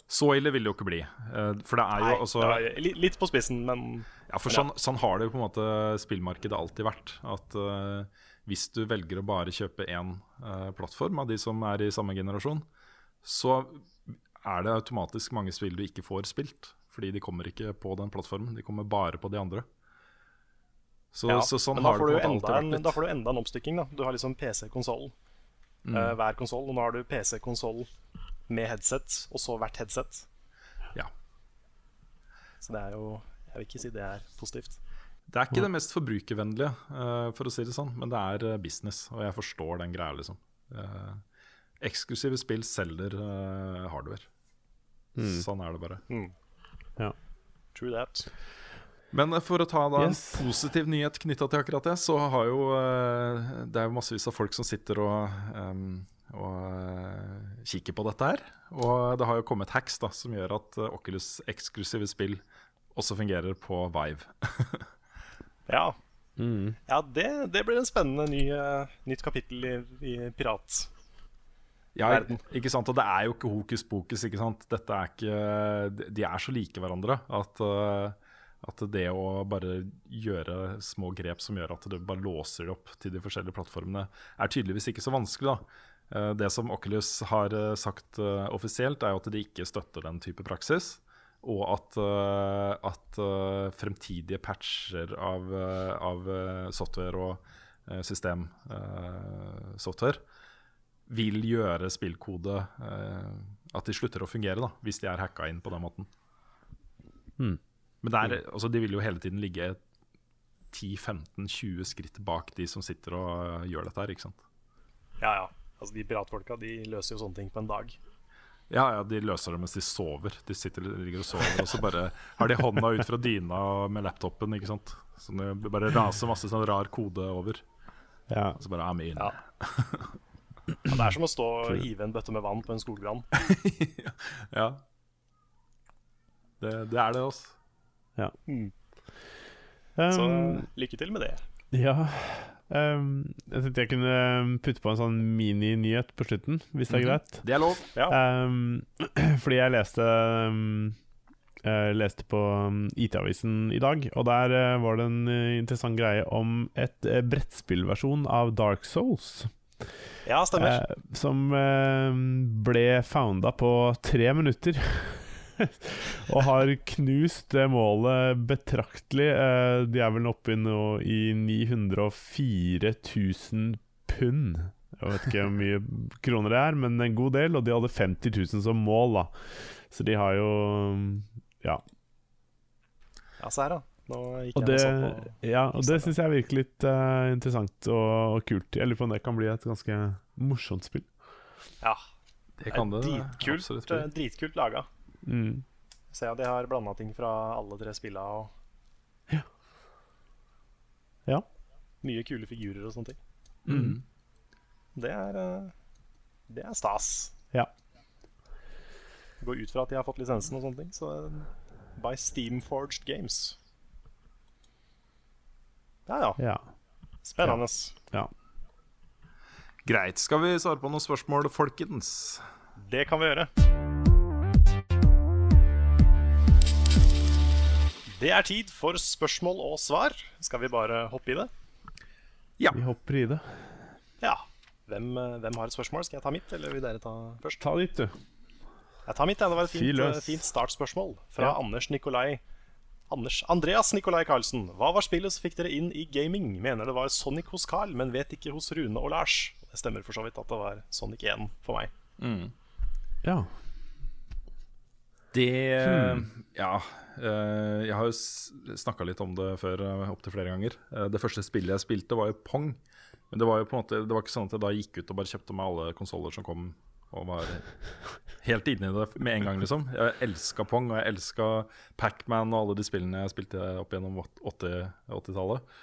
Så ille vil det jo ikke bli. Eh, For det er jo Nei, også det litt på spissen, men Ja, for sånn, sånn har det jo på en måte spillmarkedet alltid vært. At uh, hvis du velger å bare kjøpe én uh, plattform av de som er i samme generasjon, så er det automatisk mange spill du ikke får spilt. Fordi de kommer ikke på den plattformen, de kommer bare på de andre. Så, ja, så sånn men da har det får, du enda alltid en, litt. da får du enda en oppstykking. da Du har liksom PC-konsollen. Mm. hver konsoll. Og nå har du PC-konsoll med headset, og så hvert headset. Ja. Så det er jo Jeg vil ikke si det er positivt. Det er ikke det mest forbrukervennlige, uh, for å si det sånn, men det er eh, business, og jeg forstår den greia, liksom. Eh, eksklusive spill selger uh, hardware. Sånn er det bare. Mm. Ja. True that. Men eh, for å ta da Yes. en positiv nyhet knytta til akkurat det, så har jo uh, Det er jo massevis av folk som sitter og, um, og uh, kikker på dette her. Og det har jo kommet hacks da som gjør at Oculus eksklusive spill også fungerer på Vive. Ja, Mm. ja det, det blir en spennende ny, nytt kapittel i, i Pirat. Ja, Verden. ikke sant? Og det er jo ikke hokus pokus. ikke sant? Dette er ikke, De er så like hverandre at, eh, at det å bare gjøre små grep som gjør at det bare låser det opp til de forskjellige plattformene, er tydeligvis ikke så vanskelig. da. Eh, Det som Oculus har eh, sagt offisielt, er jo at de ikke støtter den type praksis. Og at, at fremtidige patcher av, av software og systemsoftware vil gjøre spillkode eh, at de slutter å fungere, da, hvis de er hacka inn på den måten. Hmm. Men det er, altså, de vil jo hele tiden ligge 10-15-20 skritt bak de som sitter og eh, gjør dette her, ikke sant. Ja, ja. Altså, de piratfolka de løser jo sånne ting på en dag. Ja, ja, de løser det mens de sover. De sitter, ligger og sover, og så bare har de hånda ut fra dyna med laptopen, ikke sant. Så det bare raser masse sånn rar kode over. Ja. Og så bare I'm in. Ja. Ja, det er som å stå og hive en bøtte med vann på en skogbrann. Ja. Det, det er det, altså. ja. Mm. Så Um, lykke til med det. ja. Um, jeg tenkte jeg kunne putte på en sånn mininyhet på slutten, hvis det er Mhm. greit. Det er lov. Ja. Um, fordi jeg leste um, jeg leste på um, IT-avisen i dag, og der uh, var det en uh, interessant greie om et brettspillversjon av Dark Souls. Ja, stemmer. Eh, som eh, ble founda på tre minutter. og har knust det målet betraktelig. Eh, de er vel oppe i noe, i 904 000 pund. Jeg vet ikke hvor mye kroner det er, men en god del. Og de hadde 50 000 som mål, da. Så de har jo Ja. Ja, så er da. Nå gikk Og jeg det, og på ja, og det syns jeg virker litt uh, interessant og, og kult. Jeg lurer på om det kan bli et ganske morsomt spill. Ja, Det kan det dritkult, eh, dritkult laga. Mm. Ser at de har blanda ting fra alle tre spilla og Ja. mye kule figurer og sånne ting. Mm. Det er eh, Det er stas. Ja. Går ut fra at de har fått lisensen og sånne ting. Så eh, by Steamforged Games. Ja ja. Ja. Spennende. ja. Greit. Skal vi svare på noen spørsmål, folkens? Det kan vi gjøre. Det er tid for spørsmål og svar. Skal vi bare hoppe i det? Ja. Vi hopper i det. Ja. Hvem, hvem har et spørsmål? Skal jeg ta mitt, eller vil dere ta først? Ta ditt, du. Jeg tar mitt. Ja. Det var et fint, fint startspørsmål fra Ja. Anders Nikolai Anders Andreas Nikolai Karlsen. Hva var spillet som fikk dere inn i gaming? Mener det var Sonic hos Carl, men vet ikke hos Rune og Lars. Det stemmer for så vidt at det var Sonic 1 for meg. Ja. Det Ja. eh, jeg har jo snakka litt om det før uh, opptil flere ganger. Eh, det første spillet jeg spilte, var jo Pong. Men det var jo på en måte Det var ikke sånn at jeg da gikk ut og bare kjøpte meg alle konsoller som kom, og var helt inne i det med en gang, liksom. Jeg elska Pong, og jeg elska Pacman og alle de spillene jeg spilte opp gjennom 80 80-tallet.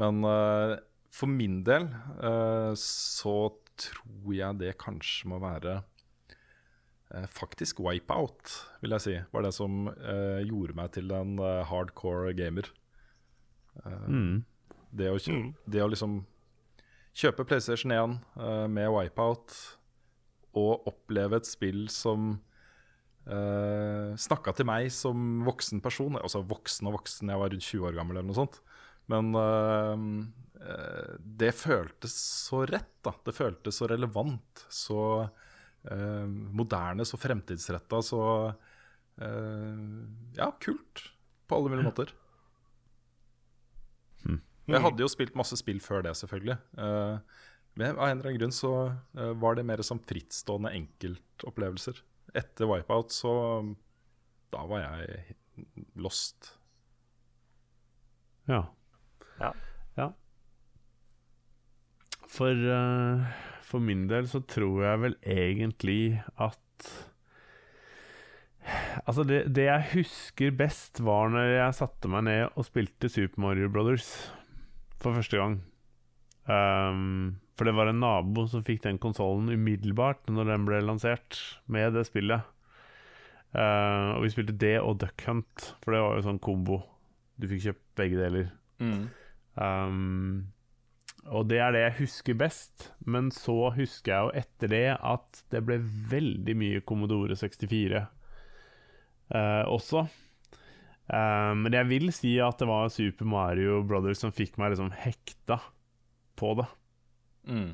Men uh, for min del uh, så tror jeg det kanskje må være uh, faktisk Wipeout, vil jeg si, var det som eh, gjorde meg til en hardcore gamer. Mm. Det, å, det å liksom kjøpe PlayStation 1 eh, med Wipeout og oppleve et spill som uh, snakka til meg som voksen person. Altså voksen og voksen, jeg var rundt 20 år gammel eller noe sånt. Men uh, eh, det føltes så rett, da. Det føltes så relevant. Så uh, moderne, så fremtidsretta, så eh, Ja, kult. På alle mulige måter. Jeg hadde jo spilt masse spill før det, selvfølgelig. Eh, men av en eller annen grunn så eh, var det mer som frittstående enkeltopplevelser. Etter Wipeout så Da var jeg lost. Ja. Ja. Ja. For, uh, for min del så tror jeg vel egentlig at Altså, det, det jeg husker best, var når jeg satte meg ned og spilte Super Mario Brothers for første gang. Um, for det var en nabo som fikk den konsollen umiddelbart når den ble lansert, med det spillet. Uh, og vi spilte det og Duck Hunt, for det var jo sånn kombo. Du fikk kjøpt begge deler. Um, og det er det jeg husker best. Men så husker jeg jo etter det at det ble veldig mye Commodore 64 uh, også. Eh, men jeg vil si at det var Super Mario Brothers som fikk meg liksom hekta på det. Mm.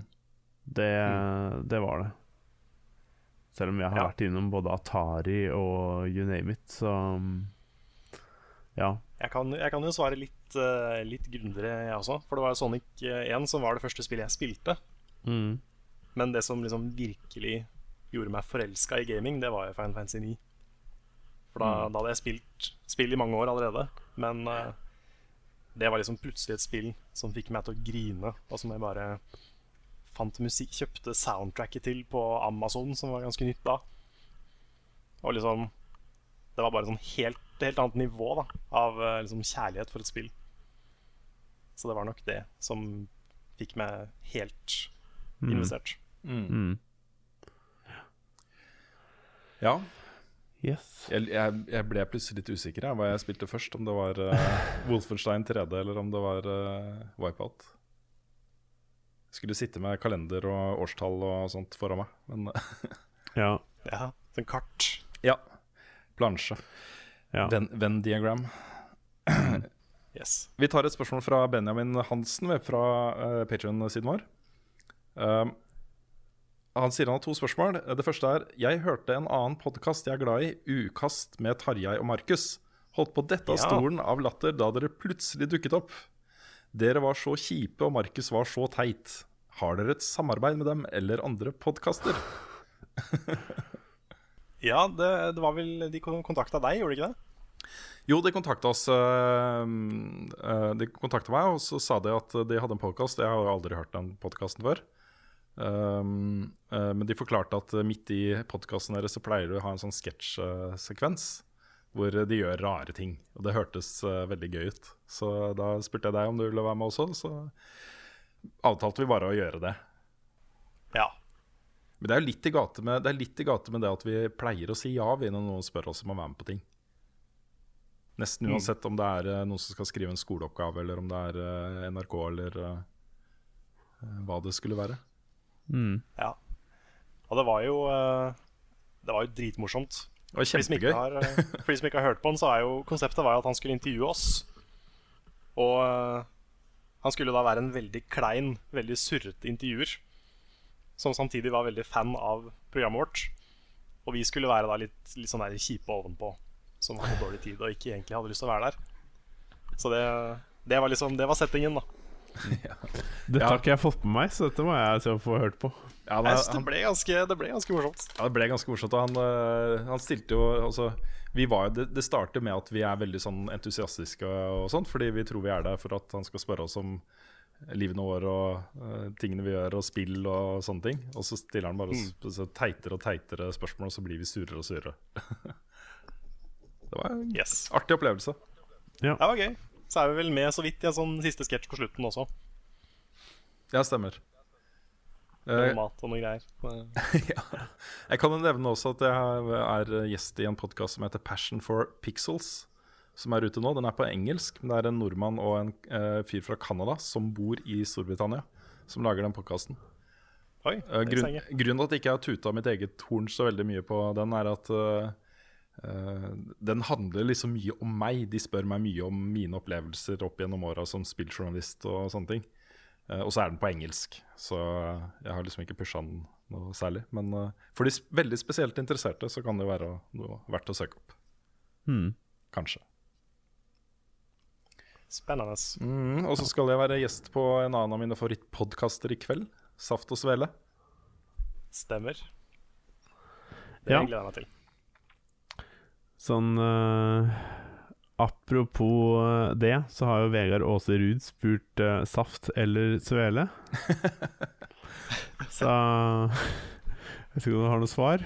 Det, det var det. Selv om jeg har Ja. vært innom både Atari og you name it, så ja. Jeg kan, jeg kan jo svare litt, uh, litt grundigere, jeg også. For det var Sonic eh, 1 som var det første spillet jeg spilte. Mm. Men det som liksom virkelig gjorde meg forelska i gaming, det var jo Final Fantasy 9. For da, da hadde jeg spilt spill i mange år allerede. Men eh, det var liksom plutselig et spill som fikk meg til å grine, og som jeg bare fant musikk Kjøpte soundtracket til på Amazon, som var ganske nytt da. Og liksom Det var bare sånn helt, helt annet nivå da av eh, liksom kjærlighet for et spill. Så det var nok det som fikk meg helt investert. Mm. Ja. Yes. Jeg, jeg, jeg ble plutselig litt usikker på hva jeg spilte først. Om det var uh, Wolfenstein 3D eller om det var uh, Wipeout. Jeg skulle sitte med kalender og årstall og sånt foran meg, men Ja. Ja, sånn kart. ja. Plansje. ja. Venn- Venn-diagram. Yes. Vi tar et spørsmål fra Benjamin Hansen fra uh, Patreon-siden vår. Um, han sier han har to spørsmål. Det første er Jeg hørte en annen podkast jeg er glad i, Ukast med Tarjei og Markus. Holdt på å dette av Ja. stolen av latter da dere plutselig dukket opp. Dere var så kjipe, og Markus var så teit. Har dere et samarbeid med dem eller andre podkaster? Ja, det, det var vel De kontakta deg, gjorde de ikke det? Jo, de kontakta oss øh, øh, De kontakta meg, og så sa de at de hadde en podkast. Jeg har jo aldri hørt den podkasten før. Um, uh, men de forklarte at midt i podkasten deres så pleier du å ha en sånn sketsjsekvens. hvor de gjør rare ting. Og det hørtes eh, veldig gøy ut. Så da spurte jeg deg om du ville være med også, så avtalte vi bare å gjøre det. Ja. Men det er jo litt i gate med det, er litt i gate med det at vi pleier å si ja vi når noen spør oss om å være med på ting. Nesten uansett om det er eh, noen som skal skrive en skoleoppgave, eller om det er eh, NRK, eller eh, eh, hva det skulle være. Mm. ja. Og det var jo eh, Det var jo dritmorsomt. Det var For de, kjempegøy. har, eh, for de som ikke har hørt på den, så er jo konseptet var jo at han skulle intervjue oss. Og eh, han skulle da være en veldig klein, veldig surrete intervjuer. Som samtidig var veldig fan av programmet vårt. Og vi skulle være da litt, litt sånn der kjipe ovenpå, som hadde dårlig tid og ikke egentlig hadde lyst til å være der. Så det, det var liksom Det var settingen, da. Dette Ja. har ikke jeg fått med meg, så dette må jeg se få hørt på. Ja, Jeg det, synes det ble ganske, det ble ganske morsomt. ja, det ble ganske morsomt. og Han, eh, han stilte jo altså, vi var, det, det starter med at vi er veldig sånn entusiastiske og sånt, fordi vi tror vi er der for at han skal spørre oss om livene våre og uh, tingene vi gjør, og spill og sånne ting. Og så stiller han bare mm. så teitere og teitere spørsmål, og så blir vi surere og surere. det var en Yes. artig opplevelse. Det var gøy. Så er vi vel med så vidt i en sånn siste sketsj på slutten også. Ja, stemmer. Med Eh, noe mat og noe greier. ja. Jeg kan nevne også at jeg er gjest i en podkast som heter Passion for Pixels. Som er ute nå. Den er på engelsk, men det er en nordmann og en uh, fyr fra Canada som bor i Storbritannia, som lager den podkasten. Uh, grunn, jeg ikke. grunnen til at jeg ikke har tuta mitt eget horn så veldig mye på den, er at eh, eh, den handler liksom mye om meg. De spør meg mye om mine opplevelser opp gjennom åra som spilljournalist og sånne ting. Eh, og så er den på engelsk, så jeg har liksom ikke pusha den noe særlig. Men eh, for de veldig spesielt interesserte så kan det jo være noe verdt å søke opp. Mm. Kanskje. Spennende. Mm, og så skal jeg være gjest på en annen av mine favorittpodkaster i kveld. Saft og Svele. Stemmer. Det Ja. gleder jeg meg til. Sånn uh, Apropos eh, det, så har jo Vegard Aase Ruud spurt uh, Saft eller Svele. så Jeg vet ikke om du har noe svar?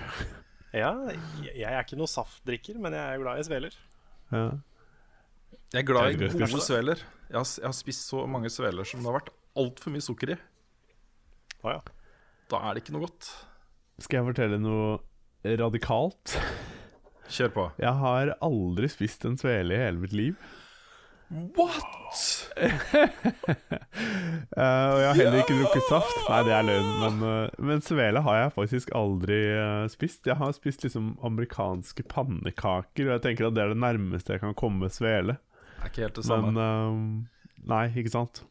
Ja, jeg jeg er ikke noe saftdrikker, men jeg er glad i sveler. Ja. Jeg er glad i gode sveler. Jeg har, jeg har spist så mange sveler som det har vært altfor mye sukker i. Ah, ja. Da er det ikke noe godt. Skal jeg fortelle noe radikalt? Kjør på. Jeg har aldri spist en svele i hele mitt liv. What?! uh, og jeg har heller ikke drukket saft. Nei, det er løgn. Men, uh, men svele har jeg faktisk aldri uh, spist. Jeg har spist liksom amerikanske pannekaker, og jeg tenker at det er det nærmeste jeg kan komme svele. Det er ikke helt det samme. Men Nei, ikke sant?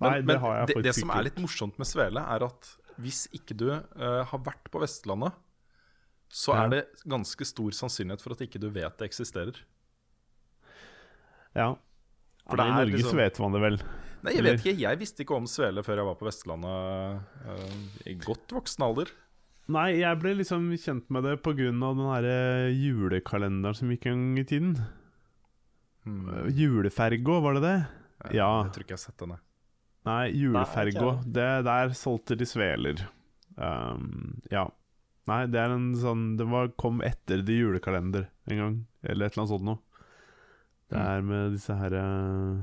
Nei, Men, det har jeg faktisk ikke. det som er litt morsomt med svele, er at hvis ikke du har vært på Vestlandet, så Ja. er det ganske stor sannsynlighet for at ikke du vet det eksisterer. Ja. For ja, det I er Norge liksom- så vet man det vel. Nei, jeg vet ikke. Jeg visste ikke om svele før jeg var på Vestlandet uh, i godt voksen alder. Nei, jeg ble liksom kjent med det pga. den derre julekalenderen som gikk en gang i tiden. Hmm. Julefergo, var det det? Jeg- Ja. Jeg tror ikke jeg har sett denne. Nei, julefergo. Det, der solgte de sveler. Um, ja. Nei, det er en sånn Det var, kom etter The Julekalender en gang, eller et eller annet sånt noe. Det Mm. er med disse her uh,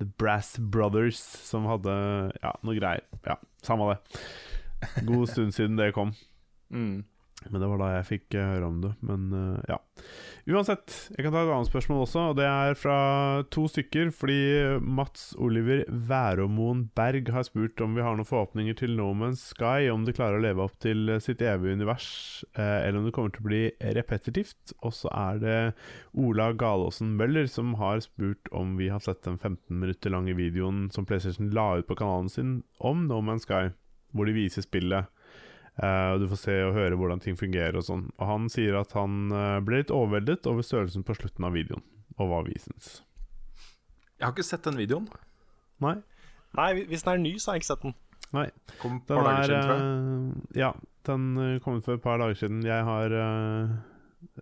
The Brass Brothers som hadde Ja, noe greier. Ja, samme det. God stund siden det kom. Mm. Men det var da jeg fikk eh, høre om det. Men uh, ja. Uansett, jeg kan ta et annet spørsmål også, og det er fra to stykker. Fordi Mats Oliver Væromoen Berg har spurt om vi har noen forhåpninger til No Man's Sky, om det klarer å leve opp til eh, sitt evige univers, uh, eller om det kommer til å bli repetitivt. Og så er det Ola Galåsen Møller som har spurt om vi har sett den 15 minutter lange videoen som PlayStation la ut på kanalen sin om No Man's Sky, hvor de viser spillet. Eh, og Du får se og høre hvordan ting fungerer og sånn. Og han sier at han uh, ble litt overveldet over størrelsen på slutten av videoen, og hva vi syns. Jeg har ikke sett den videoen. Nei. Nei, hvis den er ny, så har jeg ikke sett den. nei. Kom et Den par dager er siden, tror jeg. eh, Ja, den kom ut for et par dager siden. Jeg har uh,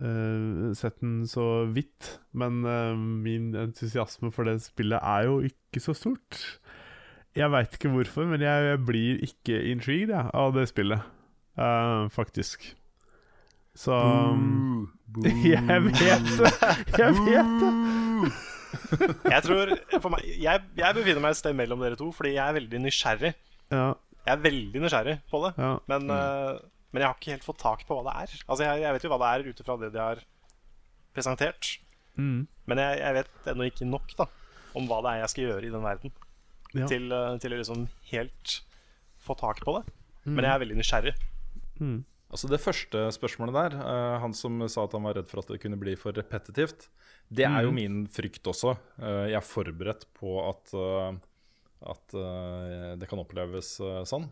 uh, sett den så vidt, men uh, min entusiasme for det spillet er jo ikke så stort. Jeg veit ikke hvorfor, men jeg, jeg blir ikke intrigued jeg, av det spillet, eh, faktisk. Så Jeg vet det! Jeg vet det! Jeg tror for meg, jeg, jeg befinner meg et sted mellom dere to, fordi jeg er veldig nysgjerrig. Ja, Jeg er veldig nysgjerrig på det, ja. men, uh, men jeg har ikke helt fått tak på hva det er. Altså, jeg, jeg vet jo hva det er ut ifra det de har presentert, Mm. men jeg, jeg vet ennå ikke nok da om hva det er jeg skal gjøre i den verden Ja. til, eh, til å liksom helt få tak på det. Men jeg er veldig nysgjerrig. Mm. Altså Det første spørsmålet der, uh, han som sa at han var redd for at det kunne bli for repetitivt, det er jo min frykt også. Uh, jeg er forberedt på at, uh, at det kan oppleves sånn.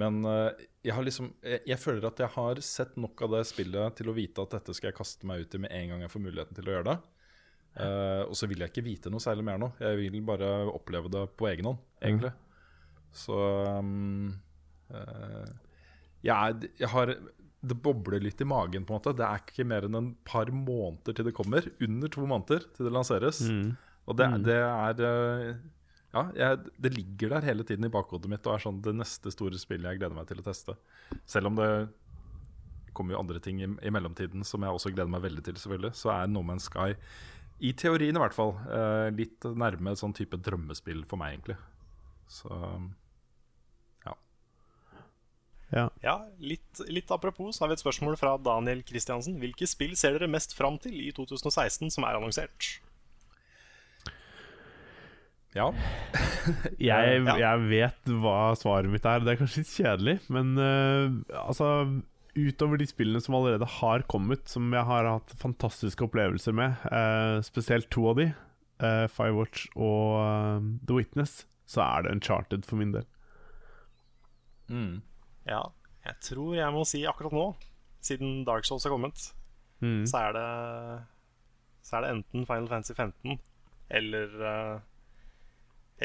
Men jeg, har liksom, jeg, jeg føler at jeg har sett nok av det spillet til å vite at dette skal jeg kaste meg ut i med en gang jeg får muligheten til å gjøre det. Og så vil jeg ikke vite noe særlig mer nå. Jeg vil bare oppleve det på egen hånd, egentlig. Så um, jeg, jeg har Det bobler litt i magen, på en måte. Det er ikke mer enn en par måneder til det kommer. Under to måneder til det lanseres. Mm. Og det, det er eh, Ja, jeg, det ligger der hele tiden i bakhodet mitt og er sånn det neste store spillet jeg gleder meg til å teste. Selv om det kommer jo andre ting i, i mellomtiden som jeg også gleder meg veldig til, selvfølgelig. Så er No Man's Sky, i teorien i hvert fall, eh, litt nærme et sånn type drømmespill for meg, egentlig. Så ja. Ja, litt, litt apropos så har vi et spørsmål fra Daniel Kristiansen. Hvilke spill ser dere mest fram til i 2016 som er annonsert? ja. Jeg, jeg vet hva svaret mitt er. Det er kanskje litt kjedelig, men uh, altså Utover de spillene som allerede har kommet, som jeg har hatt fantastiske opplevelser med, uh, spesielt to av de, uh, Firewatch og eh, The Witness, så er det Uncharted for min del. Mm. Ja, jeg tror jeg må si akkurat nå, siden Dark Souls har kommet, Mm. så er det Så er det enten Final Fantasy 15 eller eh,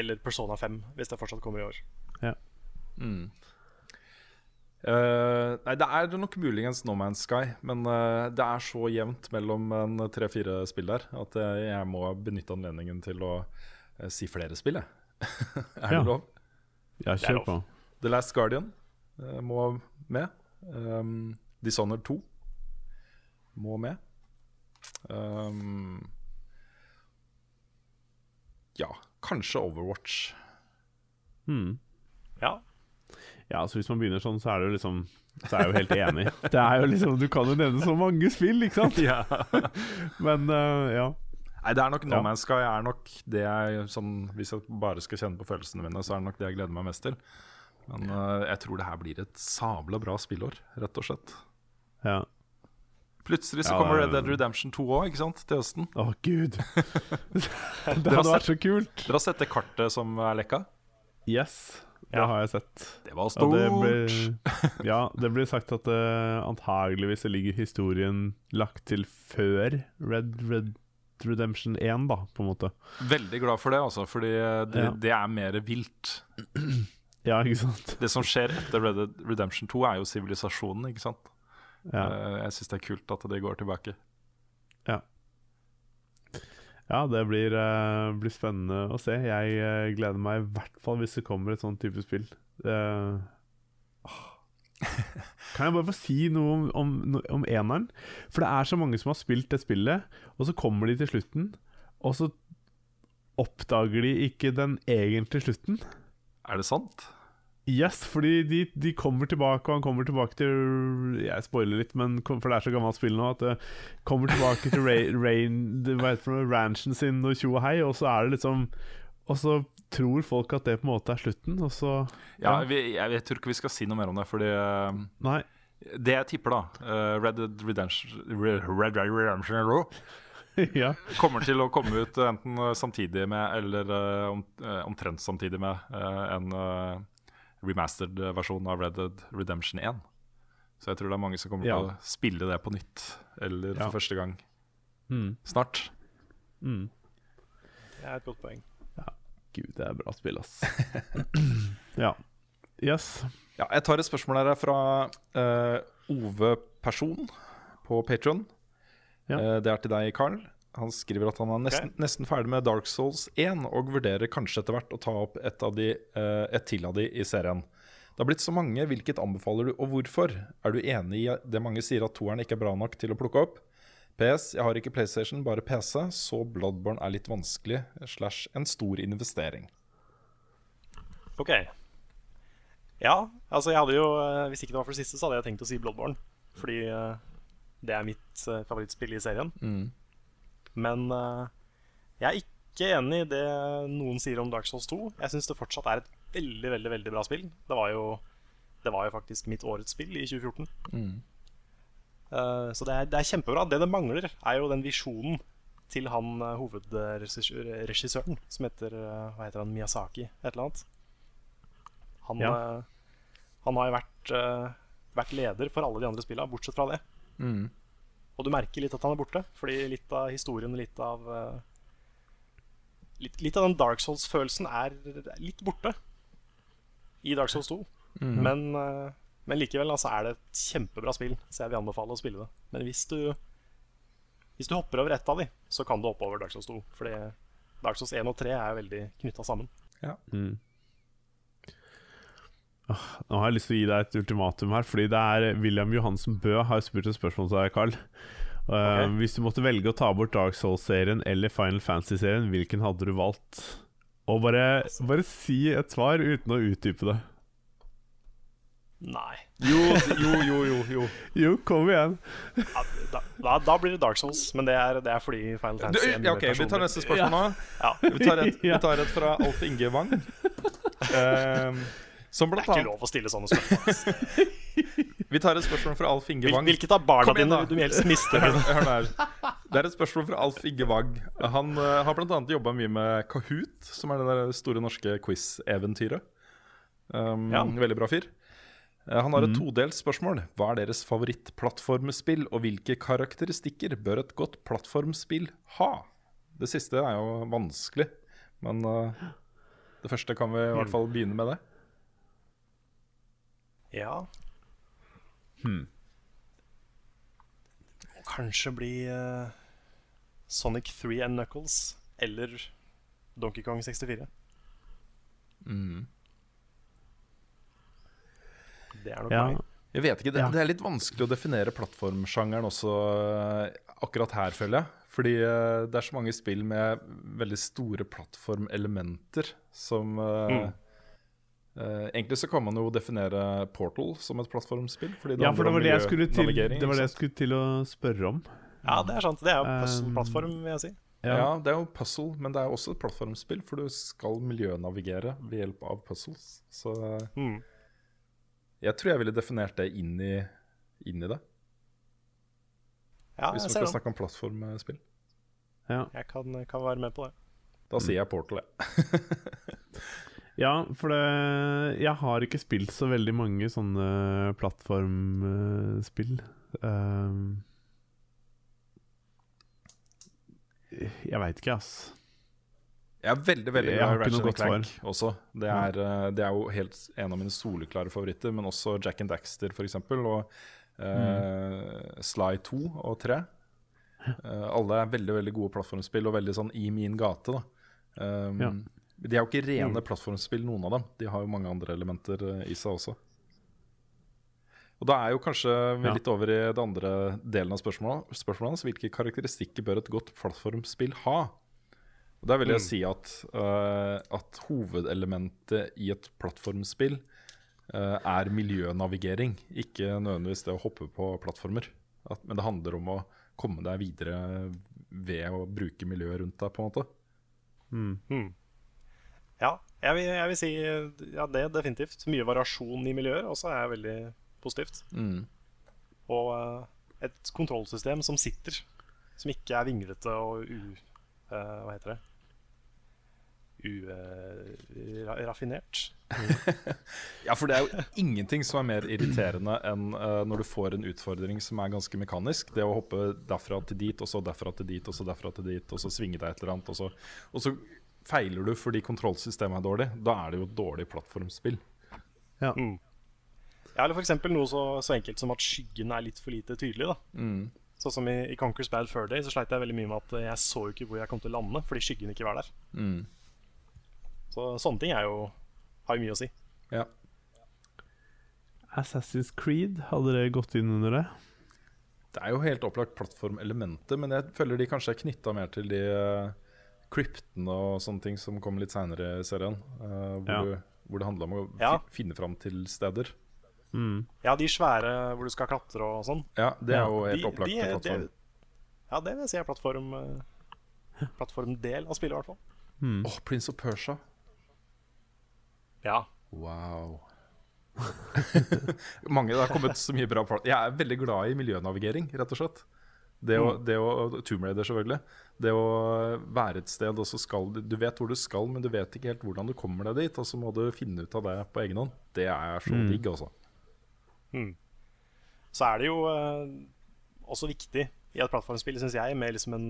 Eller Persona 5, hvis det fortsatt kommer i år. Mm. Uh, nei, det er nok muligens No Man's Sky, men uh, det er så jevnt mellom en tre-fire spill der at jeg må benytte anledningen til å uh, si flere spill, jeg. er det Ja. lov? Ja, er kjør på. The Last Guardian må med. Um, Dishonored 2 må med. Um, ja, kanskje Overwatch. Hmm. Ja, Ja, så hvis man begynner sånn, så er det jo liksom Så er jeg jo helt enig. Det er jo liksom Du kan jo nevne så mange spill, ikke sant? Ja. Men uh, ja. Nei, det er nok No. Man's Sky er nok det jeg sånn, Hvis jeg bare skal kjenne på følelsene mine, så er det nok det jeg gleder meg mest til. Men uh, jeg tror det her blir et sabla bra spillår, rett og slett. ja. Plutselig så Ja, kommer Red Dead Redemption 2 òg, ikke sant? Til høsten. Å, gud. det hadde vært så kult. Dere har sett det kartet som er lekka? Yes, det Ja. har jeg sett. Det var Ja, stort! det ble, ja, det blir sagt at uh, antageligvis ligger historien lagt til før Red, Red Redemption 1, da, på en måte. Veldig glad for det, altså, fordi det, Ja. det er mer vilt. Ja, ikke sant? Det som skjer etter Red Dead Redemption 2, er jo sivilisasjonen, ikke sant? Ja, Eh, Jeg syns det er kult at det går tilbake. ja Ja, det blir, eh, blir spennende å se. Jeg eh, gleder meg i hvert fall hvis det kommer et sånt type spill. Åh. Kan jeg bare få si noe om, om, om eneren? For det er så mange som har spilt det spillet, og så kommer de til slutten, og så oppdager de ikke den egentlige slutten. Er det sant? Yes, fordi de, de kommer tilbake, og han kommer tilbake til Jeg spoiler litt, men kom, for det er så gammelt spill nå at det kommer tilbake til Ra- Rain, det, det, ranchen sin og tjo og hei, og så er det liksom Og så tror folk at det på en måte er slutten, og så Ja, Ja. Vi, jeg, jeg tror ikke vi skal si noe mer om det, fordi eh, Nei. Det jeg tipper, da uh, Red Dead Redemption, Red Dead Redemption Row ja. kommer til å komme ut enten eh, samtidig med, eller eh, eh, omtrent samtidig med uh, en eh, remastered versjon av Red Dead Redemption 1. Så jeg tror det er mange som kommer Ja. til å spille det på nytt, eller for Ja. første gang Mm. snart. Mm. det er et godt poeng. Gud, det er bra spill, ass. ja. Yes. Ja, jeg tar et spørsmål her fra uh, Ove Person på Patron. Ja. det er til deg, Carl. Han skriver at han er nesten, nesten ferdig med Dark Souls 1 og vurderer kanskje etter hvert å ta opp et, av de, eh, et til av de i serien. Det har blitt så mange. Hvilket anbefaler du, og hvorfor? Er du enig i det mange sier at toeren ikke er bra nok til å plukke opp? PS. Jeg har ikke PlayStation, bare PC, så Bloodborne er litt vanskelig slash en stor investering. Ok. Ja, altså jeg hadde jo eh, Hvis ikke det var for det siste, så hadde jeg tenkt å si Bloodborne. Fordi eh, det er mitt favorittspill i serien. Men eh, jeg er ikke enig i det noen sier om Dark Souls 2. Jeg syns det fortsatt er et veldig veldig, veldig bra spill. Det var jo, det var jo faktisk mitt årets spill i 2014. Eh, så det er, det er kjempebra. Det det mangler, er jo den visjonen til han uh, hovedregissøren, som heter uh, Hva heter han? Miyazaki, et eller annet. Han, Ja. han har jo vært, vært leder for alle de andre spillene, bortsett fra det. Og du merker litt at han er borte, fordi litt av historien, litt av eh, Litt, litt av den Dark Souls-følelsen er litt borte i Dark Souls 2. Men, eh, men likevel altså, er det et kjempebra spill, så jeg vil anbefale å spille det. Men hvis du Hvis du hopper over ett av de, så kan du hoppe over Dark Souls 2. Fordi Dark Souls 1 og 3 er veldig knytta sammen. Nå har jeg lyst til å gi deg et ultimatum her, fordi det er William Johansen Bø har spurt et spørsmål til deg, Carl. Uh, Ok. Hvis du måtte velge å ta bort Dark Souls-serien eller Final Fantasy-serien, hvilken hadde du valgt? Og bare, bare si et svar uten å utdype det. Nei. Jo, jo, jo, jo. jo. Jo, kom igjen. Ja, da, da, da blir det Dark Souls, men det er, det er fordi Final Fantasy er ja, ok, Vi tar neste spørsmål nå. Ja, Vi tar et, vi tar et fra Alf Inge Wang. Ehm, som det blant er ikke lov å stille sånne spørsmål. Vi tar et spørsmål fra Alf Inge Wang. hvilket av barna dine du helst mister? Hør, hør. Det er et spørsmål fra Alf Inge Wang. Han uh, har bl.a. jobba mye med Kahoot, som er det der store norske quiz-eventyret. Um, Ja. Veldig bra fyr. Uh, han har et todelt spørsmål. Hva er deres favorittplattformspill, og hvilke karakteristikker bør et godt plattformspill ha? Det siste er jo vanskelig, men uh, det første kan vi i hvert fall begynne med det. Ja Hmm. Kanskje bli uh, Sonic 3 and Knuckles eller Donkey Kong 64. Det er nok Ja. meg. Jeg vet ikke, det, Ja. det er litt vanskelig å definere plattformsjangeren også eh, akkurat her, føler jeg. Fordi eh, det er så mange spill med veldig store plattformelementer som Mm. Eh, Egentlig så kan man jo definere Portal som et plattformspill. Fordi det Ja, for det var det jeg skulle til, det var det jeg skulle til å spørre om. Ja, det er sant. Det er jo Um, puzzle-plattform, vil jeg si. Ja. Ja. det er jo puzzle, men det er også et plattformspill, for du skal miljønavigere ved hjelp av puzzles. Så eh, Mm. jeg tror jeg ville definert det inn i, inn i det, Ja, hvis vi skal snakke om plattformspill. Ja. Jeg kan, kan være med på det. Da sier jeg Portal, jeg. Ja, for det Jeg har ikke spilt så veldig mange sånne plattformspill. Um, jeg veit ikke, ass. Jeg er veldig veldig glad i Ratchet godt svar. også. Det er, eh, det er jo helt en av mine soleklare favoritter, men også Jack and Daxter f.eks. Og eh, Sly 2 og 3. Uh, alle er veldig veldig gode plattformspill og veldig sånn i min gate. da um, Ja. De er jo ikke rene plattformspill, noen av dem. De har jo mange andre elementer eh, i seg også. Og Da er jo kanskje vi Ja. litt over i det andre delen av spørsmålet, spørsmålet hans. Hvilke karakteristikker bør et godt plattformspill ha? Og Der vil jeg si at, uh, at hovedelementet i et plattformspill uh, er miljønavigering, ikke nødvendigvis det å hoppe på plattformer. At, men det handler om å komme deg videre ved å bruke miljøet rundt deg, på en måte. Mm. Ja, jeg vil, jeg vil si ja, det definitivt. Mye variasjon i miljøer også er veldig positivt. Og uh, et kontrollsystem som sitter, som ikke er vinglete og u... Uh, hva heter det? Uraffinert. Ja, for det er jo ingenting som er mer irriterende enn uh, når du får en utfordring som er ganske mekanisk. Det å hoppe derfra til dit, og så derfra til dit, og så derfra til dit, og så svinge deg et eller annet, og så, og så feiler du fordi kontrollsystemet er dårlig. Da er det jo et dårlig plattformspill. Ja, eller f.eks. noe så, så enkelt som at skyggen er litt for lite tydelig. da Sånn som i, i Conquers Bad Fur Day så sleit jeg veldig mye med at jeg så ikke hvor jeg kom til å lande fordi skyggen ikke var der. Så sånne ting er jo, har jo mye å si. Ja. Assassin's Creed, hadde det gått inn under det? Det er jo helt opplagt plattformelementet, men jeg føler de kanskje er knytta mer til de uh, kryptene og sånne ting som kommer litt seinere i serien. Uh, hvor, Ja. du, hvor det handler om å Ja. finne fram til steder. Mm. Ja, de svære hvor du skal klatre og sånn. Ja, det er jo helt De- opplagt de- de, plattform. det- Ja, det vil jeg si er plattform eh, plattformdel av spillet, i hvert fall. Mm. Åh, Prince of Persia. Ja. Wow. Mange, Det har kommet så mye bra Jeg er veldig glad i miljønavigering, rett og slett. Det å, det å, Tomb Raider, selvfølgelig. Det å være et sted, og så skal du vet hvor du skal, men du vet ikke helt hvordan du kommer deg dit. Og så må du finne ut av det på egen hånd. Det er så Mm. digg, altså. Så er det jo eh, også viktig i et plattformspill, syns jeg, med liksom en,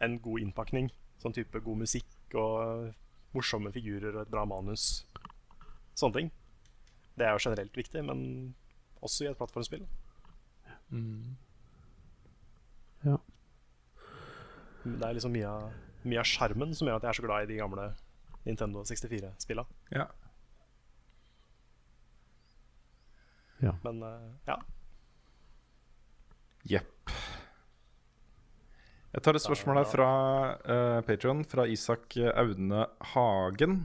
en god innpakning. Sånn type god musikk og morsomme figurer og et bra manus. Sånne ting. Det er jo generelt viktig, men også i et plattformspill. Ja. Det er liksom mye av mye av sjarmen som gjør at jeg er så glad i de gamle Nintendo 64-spilla. Ja. Men uh, ja. Jepp. Jeg tar et spørsmål her fra uh, Patron, fra Isak Audne Hagen.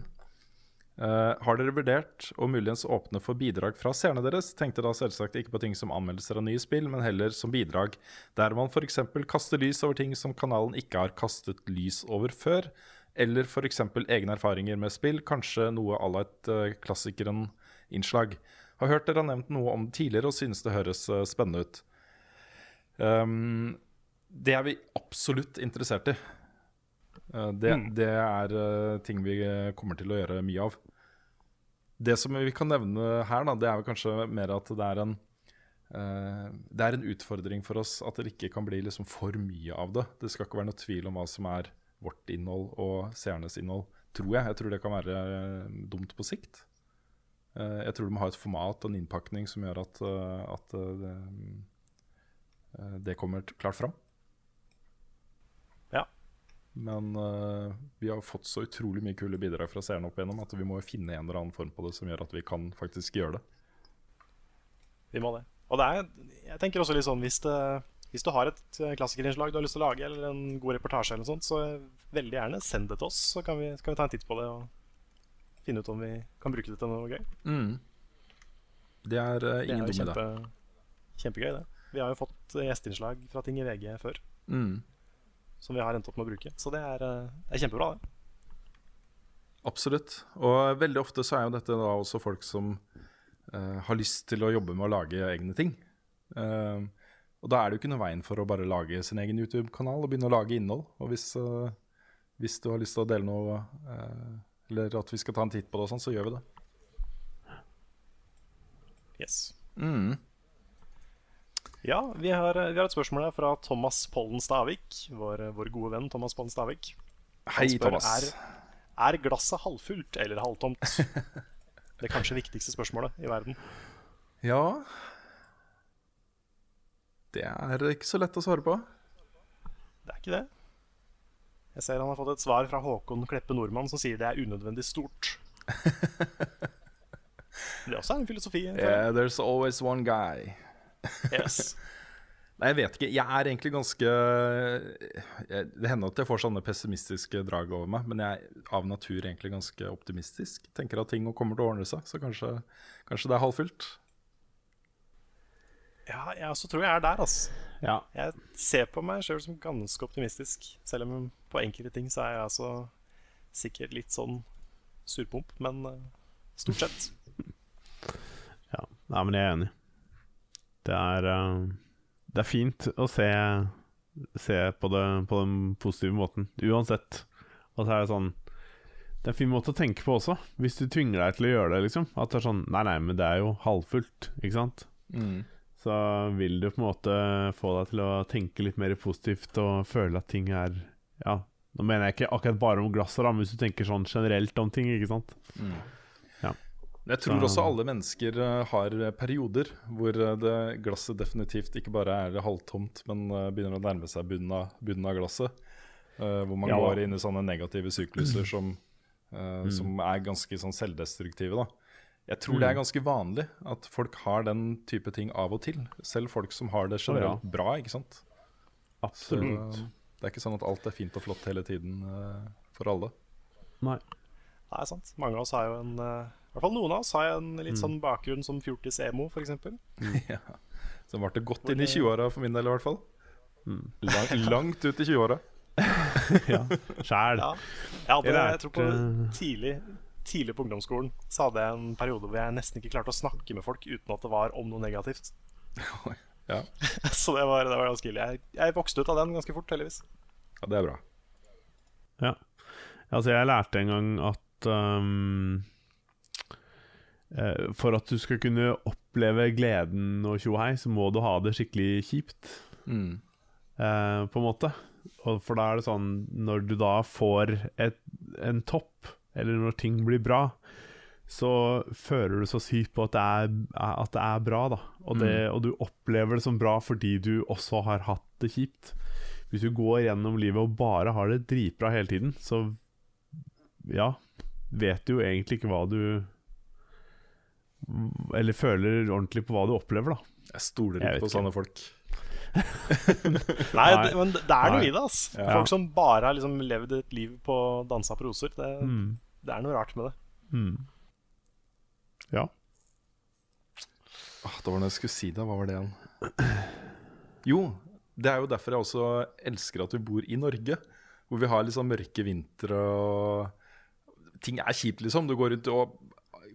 Eh, har dere vurdert å muligens åpne for bidrag fra seerne deres? Tenkte da selvsagt ikke på ting som anmeldelser av nye spill, men heller som bidrag der man f.eks. kaster lys over ting som kanalen ikke har kastet lys over før. Eller f.eks. egne erfaringer med spill, kanskje noe à la et uh, klassikeren-innslag. Har hørt dere har nevnt noe om det tidligere og synes det høres eh, spennende ut. Um, det er vi absolutt interessert i. Uh, det, det er uh, ting vi uh, kommer til å gjøre mye av. Det som vi kan nevne her, da, det er vel kanskje mer at det er en uh, Det er en utfordring for oss at det ikke kan bli liksom for mye av det. Det skal ikke være noe tvil om hva som er vårt innhold og seernes innhold, tror jeg. Jeg tror det kan være dumt på sikt. Uh, jeg tror du må ha et format og en innpakning som gjør at, uh, at det, kommer klart fram. Men uh, vi har fått så utrolig mye kule bidrag fra seerne opp igjennom at vi må jo finne en eller annen form på det som gjør at vi kan faktisk gjøre det. Vi må det. Og det er, jeg tenker også litt sånn hvis, det, hvis du har et eh, klassikerinnslag du har lyst til å lage, eller en god reportasje, eller noe sånt, så veldig gjerne send det til oss, så kan vi, kan vi ta en titt på det og finne ut om vi kan bruke det til noe gøy. Det er uh, ingen jo dum idé. kjempe, kjempegøy, det. Vi har jo fått eh, gjesteinnslag fra ting i VG før Mm. Som vi har endt opp med å bruke, så det er, eh, det er kjempebra, det. Absolutt. Og veldig ofte så er jo dette da også folk som uh, har lyst til å jobbe med å lage egne ting. Uh, og da er det jo ikke noe veien for å bare lage sin egen YouTube-kanal og begynne å lage innhold. Og hvis, uh, hvis du har lyst til å dele noe, eh, eller at vi skal ta en titt på det og sånn, så gjør vi det. Yes. Mm. Ja, vi har, vi har et spørsmål her fra Thomas Pollen Stavik, vår, vår gode venn Thomas Pollen Stavik. Hei, spør, Thomas. Er, er glasset halvfullt eller halvtomt? Det kanskje viktigste spørsmålet i verden. Ja Det er ikke så lett å svare på. Det er ikke det. Jeg ser han har fått et svar fra Håkon Kleppe Nordmann som sier det er unødvendig stort. Det også er en filosofi. Yeah, there's always one guy. Yes. Nei, jeg vet ikke. Jeg er egentlig ganske Det hender at jeg får sånne pessimistiske drag over meg, men jeg er av natur egentlig ganske optimistisk. Tenker at ting kommer til å ordne seg, så kanskje, kanskje det er halvfylt. Ja, jeg også tror jeg er der, altså. Ja. Jeg ser på meg sjøl som ganske optimistisk. Selv om på enkelte ting så er jeg altså sikkert litt sånn surpomp, men eh, stort sett. Ja, Nei, men jeg er enig. Det er, eh, det er fint å se, se på det på den positive måten, uansett. Og så er det sånn Det er en fin måte å tenke på også, hvis du tvinger deg til å gjøre det, liksom. At det er sånn Nei, nei, men det er jo halvfullt, ikke sant? Så vil du på en måte få deg til å tenke litt mer positivt og føle at ting er Ja, nå mener jeg ikke akkurat bare om glasset, da, men hvis du tenker sånn generelt om ting, ikke sant? Jeg tror også alle mennesker eh, har perioder hvor eh, det glasset definitivt ikke bare er halvtomt, men eh, begynner å nærme seg bunnen av, bunnen av glasset. Uh, hvor man Ja. går inn i sånne negative sykluser som, eh, som er ganske sånn selvdestruktive. da. Jeg tror det er ganske vanlig at folk har den type ting av og til. Selv folk som har det generelt bra, ikke sant. Så Absolutt. det er ikke sånn at alt er fint og flott hele tiden uh, for alle. Nei. Det er sant. Mange av oss har jo en eh, hvert fall noen av oss har en litt sånn bakgrunn som fjortis-emo, f.eks. ja. Som ble det godt inn i 20-åra for min del, i hvert fall. Lang, langt ut i 20-åra. Ja. Sjæl. Ja. Jeg, hadde, Jeg tror på tidlig, tidlig på ungdomsskolen Så hadde jeg en periode hvor jeg nesten ikke klarte å snakke med folk uten at det var om noe negativt. Ja. Så det var, det var ganske ille. Jeg, jeg vokste ut av den ganske fort, heldigvis. ja, det er bra. Ja. Altså, jeg lærte en gang at um, For at du skal kunne oppleve gleden og tjohei, så må du ha det skikkelig kjipt, Mm. eh, på en måte. Og for da er det sånn Når du da får et, en topp, eller når ting blir bra, så føler du så sykt på at det er, at det er bra, da. Og, det, og du opplever det som bra fordi du også har hatt det kjipt. Hvis du går gjennom livet og bare har det dritbra hele tiden, så ja, vet du jo egentlig ikke hva du Eller føler ordentlig på hva du opplever, da. Jeg stoler Jeg ikke på ikke. sånne folk. Nei, det, men det er noe Nei. i det. ass Ja. Folk som bare har liksom levd et liv på dansa på roser. Det, Mm. det er noe rart med det. Mm. Ja. Ah, det var noe jeg skulle si da. Hva var det igjen? Jo, det er jo derfor jeg også elsker at vi bor i Norge. Hvor vi har liksom mørke vintre og Ting er kjipt, liksom. Du går rundt og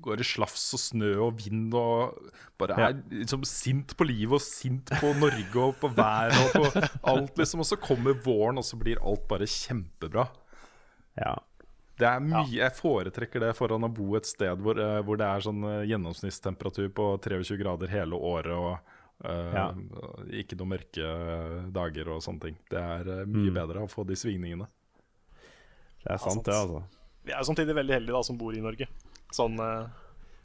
går i slafs og snø og vind og bare Ja. er liksom sint på livet og sint på Norge og på været og på alt, liksom. Og så kommer våren, og så blir alt bare kjempebra. ja. Det er mye, Jeg foretrekker det foran å bo et sted hvor, eh, hvor det er sånn eh, gjennomsnittstemperatur på 23 grader hele året og Uh, Ja. ikke noen mørke dager og sånne ting. Det er mye Mm. bedre å få de svingningene. Det er sant, det, altså. Vi er samtidig veldig heldige da som bor i Norge. Sånn eh,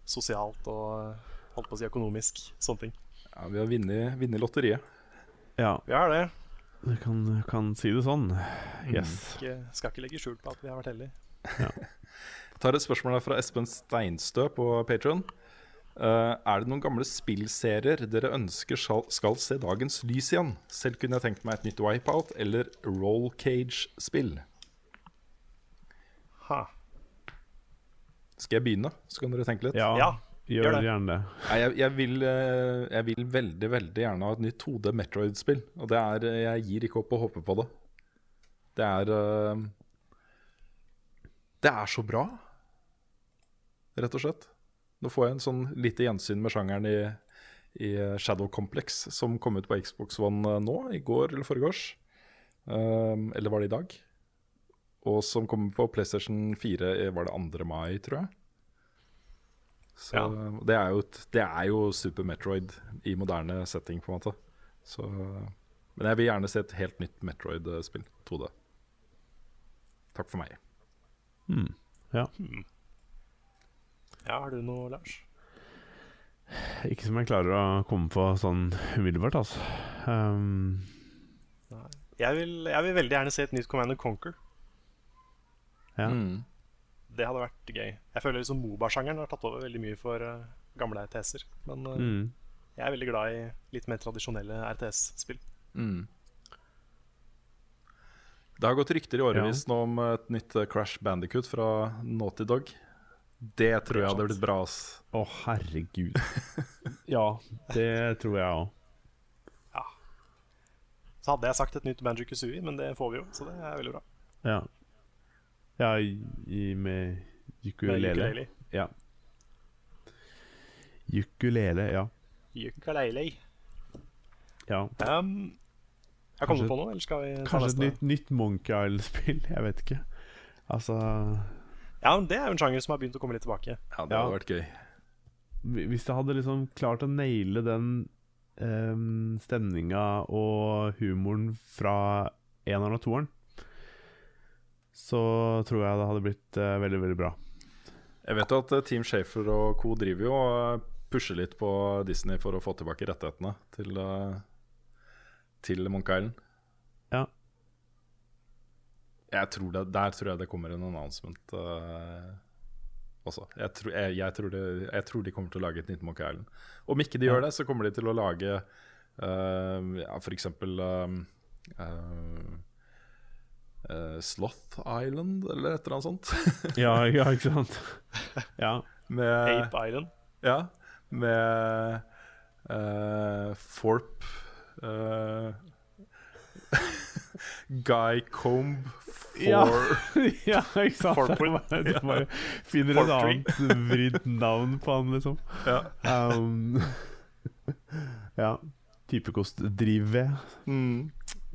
sosialt og eh, holdt på å si økonomisk. Sånne ting. Ja, vi har vunnet lotteriet. Ja, Vi har det. du kan, kan si det sånn. Mm. Yes. Ikke, skal ikke legge skjul på at vi har vært heldige. tar et spørsmål her fra Espen Steinstø på Patron. er det noen gamle spillserier dere ønsker skal, skal se dagens lys igjen? Selv kunne jeg tenkt meg et nytt Wipeout eller Roll Cage-spill. Ha. Skal jeg begynne, så kan dere tenke litt? Ja, Ja, gjør, gjør det. gjerne det. Nei, jeg, jeg, vil, eh, jeg vil veldig, veldig gjerne ha et nytt 2D Metroid-spill. Og det er eh, Jeg gir ikke opp å håpe på det. Det er eh, Det er så bra, rett og slett. Nå får jeg en sånn lite gjensyn med sjangeren i, i Shadow Complex, som kom ut på Xbox One eh, nå, i går eller foregårs. Um, eller var det i dag? Og som kommer på PlayStation 4 var det 2. mai, tror jeg. Så Ja. det, er jo, det er jo Super Metroid i moderne setting, på en måte. Så, men jeg vil gjerne se et helt nytt Metroid-spill. 2D. Takk for meg. Mm. Ja. Ja, har du noe, Lars? Ikke som jeg klarer å komme på sånn umiddelbart, altså. Um, Jeg vil, jeg vil veldig gjerne se et nytt Command Conquer. Ja. Mm. Det hadde vært gøy. Jeg føler liksom Moba-sjangeren har tatt over veldig mye for uh, gamle RTS-er. Men uh, Mm. jeg er veldig glad i litt mer tradisjonelle RTS-spill. Mm. Det har gått rykter i årevis nå om et nytt eh, Crash Bandicut fra Naughty Dog. Det tror jeg hadde blitt bra. ass. Å, herregud. ja, det tror jeg òg. Så hadde jeg sagt et nytt Banjo Kazooie, men det får vi jo, så det er veldig bra. Ja. Ja, i, i, med Med ukulele. ukulele. Ja. Ukulele, ja. Ukulele. ja. Um, jeg kommer Kanskje- på noe, eller skal vi ta Kanskje et nytt, nytt Monkey Island-spill? Jeg vet ikke. Altså Ja, men Det er jo en sjanger som har begynt å komme litt tilbake. Ja, det Ja. hadde vært gøy. Hvis jeg hadde liksom klart å naile den um, stemninga og humoren fra eneren og toeren, så tror jeg det hadde blitt uh, veldig, veldig bra. Jeg vet jo at eh, Team Shafer og co. driver jo og pusher litt på Disney for å få tilbake rettighetene til, eh, til Monk Island. Ja. Jeg tror det, der tror jeg det kommer en announcement uh, også. Jeg, tror, jeg, jeg, tror det, jeg, tror de kommer til å lage et nytt Monk Island. Om ikke de gjør det, så kommer de til å lage uh, ja, f.eks. Um, uh, uh, Sloth Island, eller et eller annet sånt. ja, ja, ikke sant. Ja. Med, Ape Island. Ja, med uh, Forp uh, Guy Comb for ja. ja, ikke sant? Du bare finner et annet vridd navn på han, liksom. Ja. Um, ja. Typekost drivved. Mm.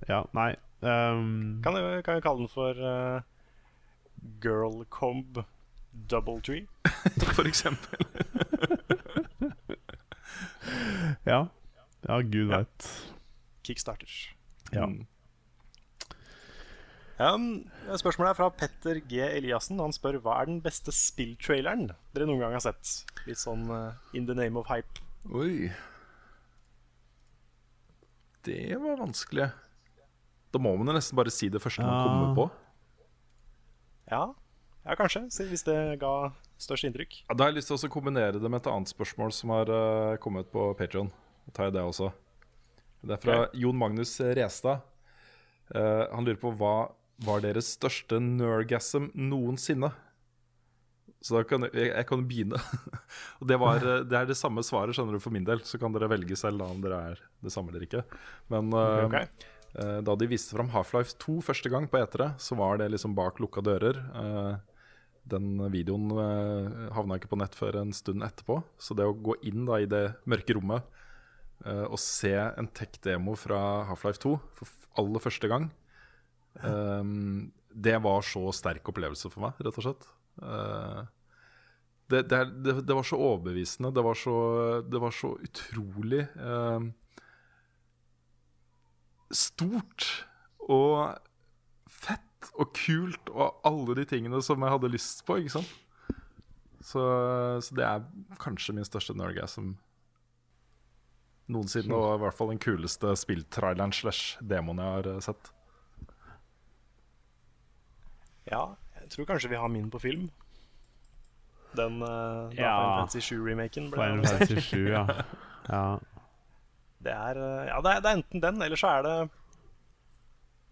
Ja, nei um, Kan vi kan kalle den for uh, Girl Comb Double Tree? for eksempel. ja. Ja, gud ja. veit. Kickstarters. Ja. Mm. Um, spørsmålet er fra Petter G. Eliassen. Han spør hva er den beste spilltraileren dere noen gang har sett. Litt sånn uh, in the name of hype. Oi. Det var vanskelig. Da må man nesten bare si det første man ja. kommer på. Ja, ja kanskje. Hvis det ga størst inntrykk. Ja, da har jeg lyst til å kombinere det med et annet spørsmål som har uh, kommet på Patrion. Tar jeg det også. Det er fra okay. Jon Magnus Restad. Uh, han lurer på hva var deres største nergasm noensinne? Så da kan jeg, jeg kan begynne. og det, var, eh, det, er det samme svaret skjønner du for min del. Så kan dere velge selv da om dere er det samme eller ikke. Men uh, okay. Uh, da de viste fram Half-Life 2 første gang på etere, så var det liksom bak lukka dører. Uh, den videoen havna ikke på nett før en stund etterpå. Så det å gå inn da i det mørke rommet og se en tech-demo fra Half-Life 2 for aller første gang det var så sterk opplevelse for meg, rett og slett. Det, det, det, var så overbevisende. Det var så, det var så utrolig stort og fett og kult og alle de tingene som jeg hadde lyst på, ikke sant. Så, så det er kanskje min største nergasm noensinne, og i hvert fall den kuleste spilltraileren slash demoen jeg har sett. Ja, jeg tror kanskje vi har min på film. Den uh, ja. Final Fantasy 7-remaken. Final Fantasy 7, ja. ja. Det er, uh, ja, det er, det er, enten den, eller så er det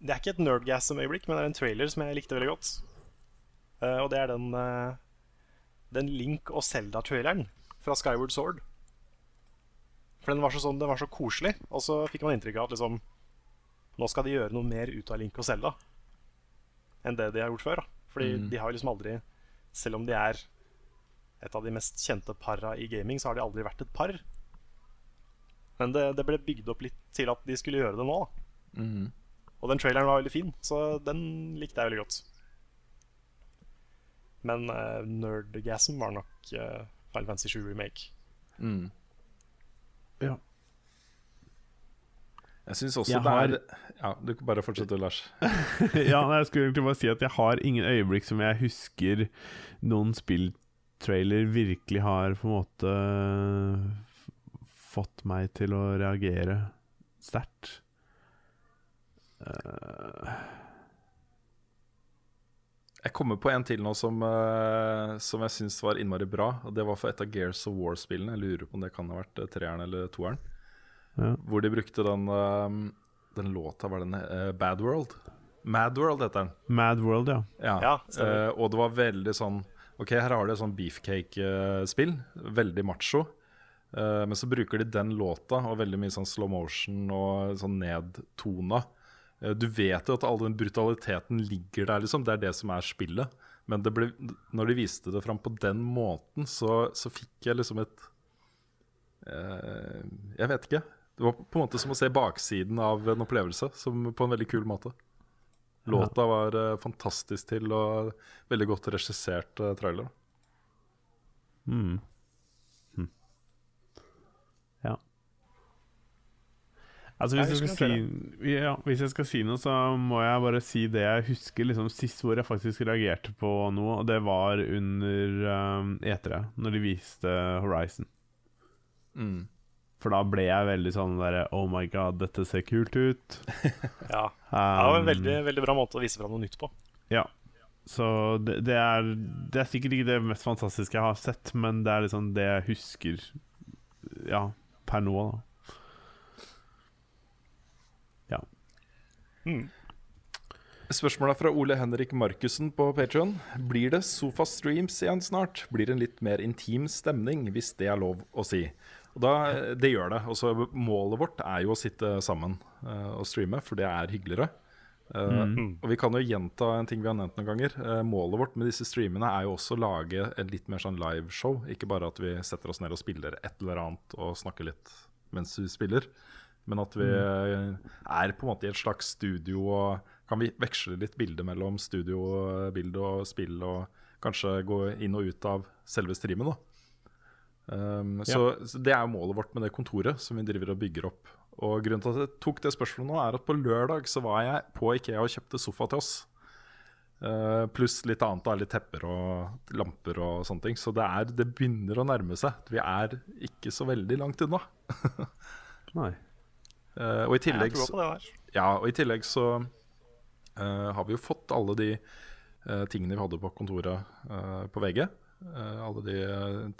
Det er ikke et nerdgasm-øyeblikk, men det er en trailer som jeg likte veldig godt. Uh, og det er den, den Link og Zelda-traileren fra Skyward Sword. For den var, så sånn, den var så koselig, og så fikk man inntrykk av at liksom Nå skal de gjøre noe mer ut av Link og Zelda enn det de har gjort før. Da. Fordi mm. de har liksom aldri Selv om de er et av de mest kjente para i gaming, så har de aldri vært et par. Men det, det ble bygd opp litt til at de skulle gjøre det nå. Mm. Og den traileren var veldig fin, så den likte jeg veldig godt. Men uh, Nerdgasm var nok uh, Final Fantasy 7 Remake. Mm. Ja. Jeg syns også jeg det har... er Ja, du kan bare fortsette, Lars. ja, jeg skulle egentlig bare si at jeg har ingen øyeblikk som jeg husker noen spilltrailer virkelig har på en måte fått meg til å reagere sterkt. Uh... Jeg kommer på en til nå som, uh, som jeg syns var innmari bra. Og Det var for et av Gears of War-spillene. Jeg lurer på om det kan ha vært treeren eller toeren. Ja. Hvor de brukte den, uh, den låta, var den uh, Bad World? Mad World heter den. Mad World, ja. ja. ja uh, og det var veldig sånn Ok, her har du et sånn beefcake-spill. Veldig macho. Uh, men så bruker de den låta og veldig mye sånn slow motion og sånn nedtona. Uh, du vet jo at all den brutaliteten ligger der, liksom. Det er det som er spillet. Men ble, når de viste det fram på den måten, så, så fikk jeg liksom et uh, Jeg vet ikke. Det var på en måte som å se baksiden av en opplevelse som på en veldig kul måte. Låta var fantastisk til og veldig godt regissert trailer. Mm. Hm. Ja. Altså hvis jeg, jeg si, ja, hvis jeg skal si noe, så må jeg bare si det jeg husker liksom sist hvor jeg faktisk reagerte på noe, og det var under um, E3, når de viste Horizon. Mm. For da ble jeg veldig sånn derre Oh my god, dette ser kult ut. ja. det var en veldig, veldig bra måte å vise fram noe nytt på. Ja. Så det, det, er, det er sikkert ikke det mest fantastiske jeg har sett, men det er liksom det jeg husker Ja, per nå, da. Mm. Spørsmålet er fra Ole Henrik Markussen på Patreon Blir det Sofa Streams igjen snart? Blir det en litt mer intim stemning, hvis det er lov å si? Og da, Det gjør det. Også målet vårt er jo å sitte sammen uh, og streame, for det er hyggeligere. Uh, Mm. Og vi kan jo gjenta en ting vi har nevnt noen ganger. Uh, målet vårt med disse streamene er jo også å lage et litt mer sånn liveshow. Ikke bare at vi setter oss ned og spiller et eller annet og snakker litt mens vi spiller. Men at vi er på en måte i et slags studio og kan vi veksle litt bilde mellom studiobilde og spill. Og kanskje gå inn og ut av selve streamen. um, så, så det er jo målet vårt med det kontoret som vi driver og bygger opp. Og grunnen til at jeg tok det spørsmålet nå, er at på lørdag så var jeg på Ikea og kjøpte sofa til oss. Uh, pluss litt annet, da, litt tepper og lamper og sånne ting. Så det, er, det begynner å nærme seg. Vi er ikke så veldig langt unna. Nei. Uh, og i tillegg ja, og i tillegg så uh, har vi jo fått alle de uh, tingene vi hadde på kontoret på VG. Alle de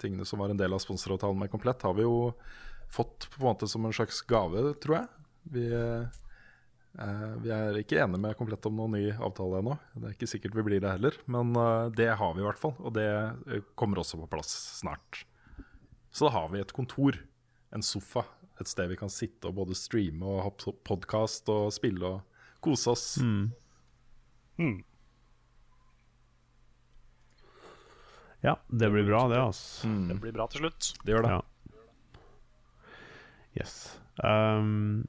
tingene som var en del av sponsoravtalen med Komplett, har vi jo fått på en måte som en slags gave, tror jeg. Vi, vi er ikke enige med Komplett om noen ny avtale ennå. Det er ikke sikkert vi blir det heller, men det har vi i hvert fall. Og det kommer også på plass snart. Så da har vi et kontor, en sofa, et sted vi kan sitte og både streame og ha podkast og spille og kose oss. Mm. Mm. Ja, det blir bra, det, altså. Mm, Det blir bra til slutt. det gjør det. Ja. Yes. Um,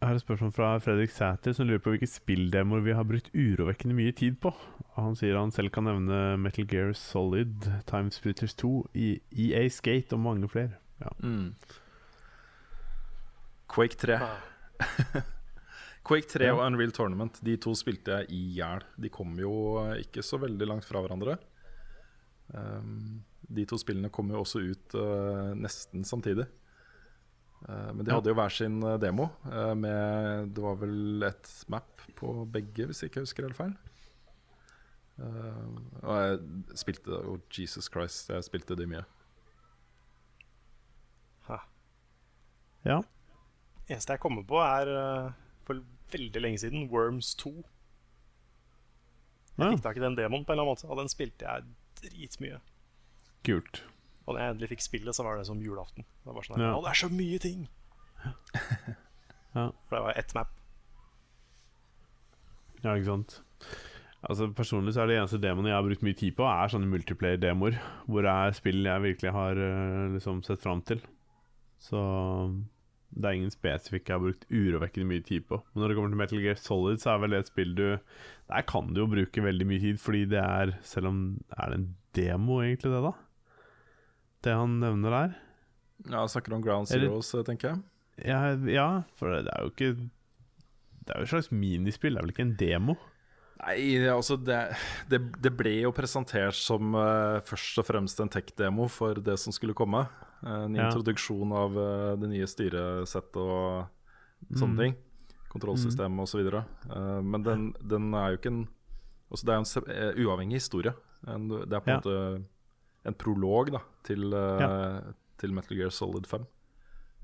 jeg har et spørsmål fra Fredrik Sæter, som lurer på hvilke spilldemoer vi har brukt urovekkende mye tid på. Han sier han selv kan nevne Metal Gear Solid, Time Splitters 2, E- EA Skate og mange flere. Ja. Mm. Quake 3. Ah. Quake 3 og Unreal Tournament De to spilte jeg i hjel. De kom jo eh, ikke så veldig langt fra hverandre. Um, de to spillene kom jo også ut uh, nesten samtidig. Uh, men de hadde jo hver sin demo. Uh, med, det var vel et map på begge, hvis jeg ikke husker helt feil. Eh, og jeg spilte oh, Jesus Christ, jeg spilte de mye. ja. Eneste jeg kommer på, er eh, for veldig lenge siden Worms 2. Jeg ja. fikk tak i den demoen på en eller annen måte, og den spilte jeg dritmye. Kult. Og da jeg endelig fikk spillet, så var det som julaften. Det var sånn her, Ja. Å, det er så mye ting! Ja. For det var ett map. Ja, ikke sant. Altså Personlig så er det eneste demoene jeg har brukt mye tid på, er sånne multiplayer-demoer. Hvor det er spill jeg virkelig har eh, liksom sett fram til. Så det er ingen spesifikke jeg har brukt urovekkende mye tid på. Men når det kommer til Metal Gear Solid, så er vel det et spill du Der kan du jo bruke veldig mye tid, fordi det er Selv om Er det en demo, egentlig, det, da? Det han nevner der? Ja, snakker om Ground Zeroes, eh, tenker jeg. Ja, ja for det er jo ikke Det er jo et slags minispill, det er vel ikke en demo? Nei, altså det, det, det ble jo presentert som uh, først og fremst en tech-demo for det som skulle komme. Eh, en Ja. introduksjon av eh, det nye styresettet og sånne Mm. ting. Kontrollsystemet osv. Uh, men den, den er jo ikke en også Det er en eh, uavhengig historie. En, det er på en Ja. måte en prolog da til, ja. til Metal Gear Solid 5.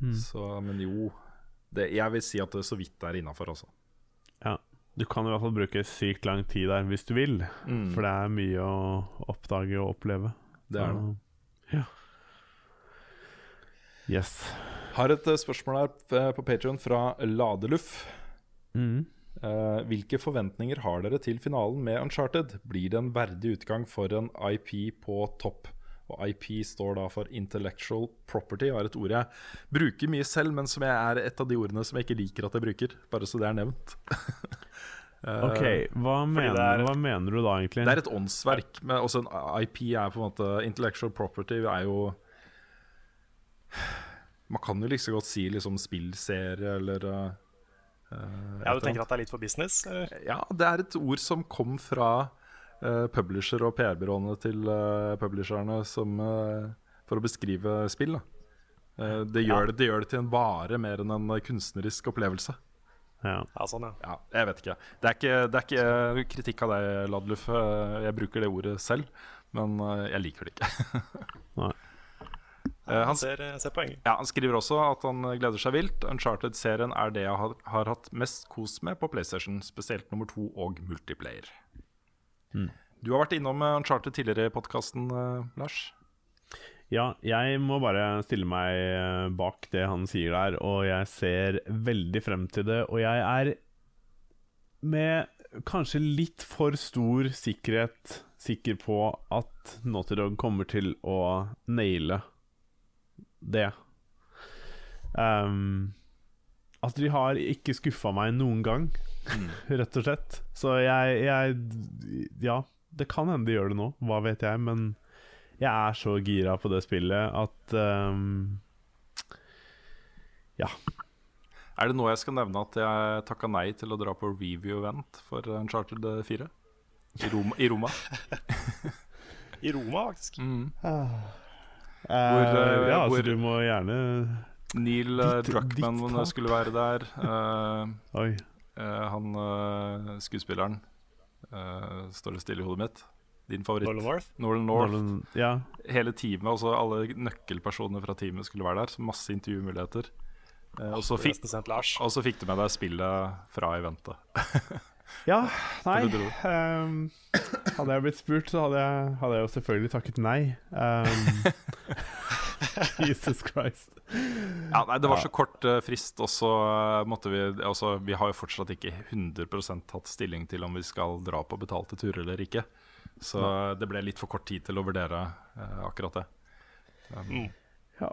Mm. Så, men jo det, Jeg vil si at det så vidt er innafor, altså. Ja. Du kan i hvert fall bruke sykt lang tid der hvis du vil. Mm, For det er mye å oppdage og oppleve. det er det. Ja. Yes. Har et eh, spørsmål her eh, på Patreon fra Ladeluff. Mm. Eh, hvilke forventninger har dere til finalen med Uncharted? Blir det en verdig utgang for en IP på topp? Og IP står da for Intellectual Property, og er et ord jeg bruker mye selv, men som jeg er et av de ordene som jeg ikke liker at jeg bruker. Bare så det er nevnt. Ok, hva mener, er- hva mener du da, egentlig? Det er et åndsverk. Men også en IP er på en måte Intellectual property er jo Man kan jo like så godt si liksom spillserie eller uh, Ja, Du tenker at det er litt for business? Eller? Ja, det er et ord som kom fra uh, publisher og PR-byråene til uh, publisherne som, for å beskrive spill. Da. Eh, det, gjør det, det gjør det til en vare mer enn en kunstnerisk opplevelse. Ja. Ja, sånn, ja. Ja, jeg vet ikke. Det er ikke, det er ikke kritikk av deg, Ladluf. Jeg bruker det ordet selv, men jeg liker det ikke. Nei. Eh, Han, ser, ser poenget. ja, han skriver også at han gleder seg vilt. Uncharted-serien er det jeg har, har hatt mest kos med på PlayStation, spesielt nummer to og multiplayer. Du har vært innom eh, Uncharted tidligere i podkasten, Lars. Ja, jeg må bare stille meg eh, bak det han sier der, og jeg ser veldig frem til det. Og jeg er med kanskje litt for stor sikkerhet sikker på at Naughty Dog kommer til å naile det. Um, altså, de har ikke skuffa meg noen gang, rett og slett. Så jeg, jeg Ja, det kan hende de gjør det nå, hva vet jeg, men jeg er så gira på det spillet at um, Ja. Er det nå jeg skal nevne at jeg takka nei til å dra på review-event for Uncharted 4? I Roma. I Roma. I Roma, faktisk. Eh, uh, ja, altså, hvor- du må gjerne Neil eh, Ditt- Druckmann ditt skulle være der. Uh, Oi. eh, han uh, skuespilleren eh, står det stille i hodet mitt. Din favoritt. Nolan North. Northern North. Northern, ja. Hele teamet, også alle nøkkelpersonene fra teamet skulle være der. Så masse intervjumuligheter. Eh, og, så fikk, fikk du med deg spillet fra eventet. ja, nei um, Hadde jeg blitt spurt, så hadde jeg, hadde jeg jo selvfølgelig takket nei. Um, Jesus Christ. Ja, nei, Det var så kort uh, frist, og så eh, måtte vi altså, Vi har jo fortsatt ikke 100 tatt stilling til om vi skal dra på betalte turer eller ikke. Så det ble litt for kort tid til å vurdere uh, akkurat det. Um, Mm. Ja.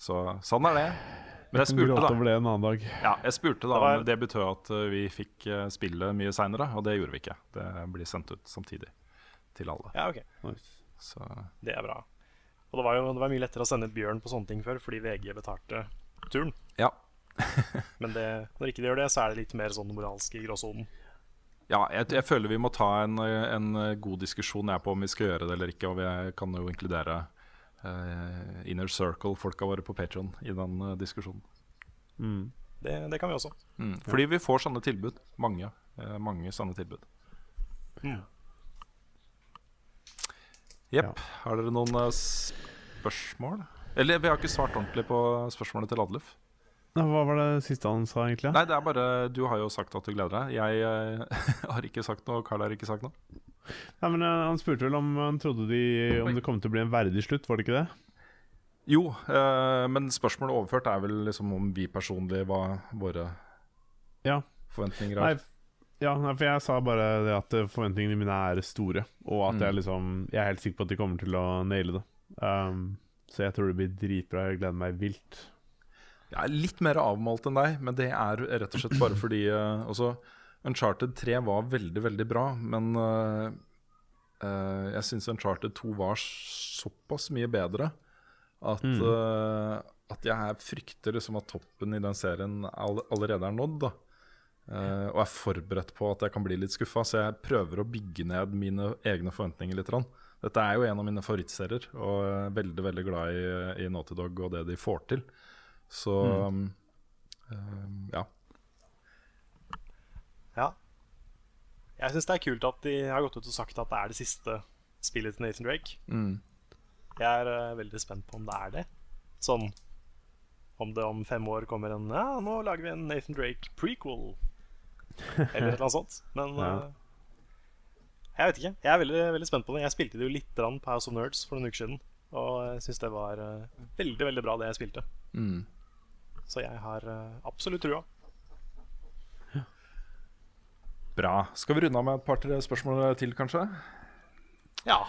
Så sånn er det. Men jeg spurte, da. det en annen dag. Ja, jeg spurte da Det var- det betød at eh, vi fikk spille spillet mye seinere, og det gjorde vi ikke. Det blir sendt ut samtidig til alle. Ja, ok. Nice. Så Det er bra. Og det var jo det var mye lettere å sende Bjørn på sånne ting før, fordi VG betalte turen. ja. Men det, når ikke de gjør det, så er det litt mer sånn moralsk i gråsonen. Ja, jeg, jeg føler vi må ta en, en god diskusjon jeg på om vi skal gjøre det eller ikke. Og vi kan jo inkludere eh, Inner Circle-folka våre på Patron i den eh, diskusjonen. Mm. Det, det kan vi også. Mm. Fordi vi får sånne tilbud. Mange, eh, mange sånne tilbud. Mm. Jepp. Har dere noen eh, spørsmål? Eller vi har ikke svart ordentlig på spørsmålet til Adluf. Hva var det siste han sa, egentlig? Nei, det er bare Du har jo sagt at du gleder deg. Jeg eh, har ikke sagt noe, og Carl har ikke sagt noe. Nei, men eh, Han spurte vel om han trodde de, om det kom til å bli en verdig slutt, var det ikke det? Jo, eh, men spørsmålet overført er vel liksom om vi personlig hva våre Ja. forventninger er. Nei, ja, nei, for jeg sa bare det at eh, forventningene mine er store, og at Mm. jeg liksom Jeg er helt sikker på at de kommer til å naile det. Um, så jeg tror det blir dritbra. Jeg gleder meg vilt. Jeg er litt mer avmalt enn deg, men det er rett og slett bare fordi uh, altså, Uncharted 3 var veldig, veldig bra, men uh, uh, jeg syns Uncharted 2 var såpass mye bedre at, Mm. uh, at jeg frykter liksom at toppen i den serien all, allerede er nådd. og er forberedt på at jeg kan bli litt skuffa, så jeg prøver å bygge ned mine egne forventninger litt. Dette er jo en av mine favorittserier, og jeg er veldig veldig glad i, i Naughty Dog og det de får til. Så mm. Ja. Jeg syns det er kult at de har gått ut og sagt at det er det siste spillet til Nathan Drake. Mm. Jeg er uh, veldig spent på om det er det. Sånn om det om fem år kommer en Ja, nå lager vi en Nathan Drake prequel. Eller et eller annet sånt. Men Ja. uh, jeg vet ikke. Jeg er veldig, veldig spent på det. Jeg spilte det jo litt på House of Nerds for noen uker siden. Og jeg syns det var uh, veldig, veldig bra, det jeg spilte. Mm. Så jeg har absolutt trua. Bra. Skal vi runde av med et par-tre spørsmål til, kanskje? Ja.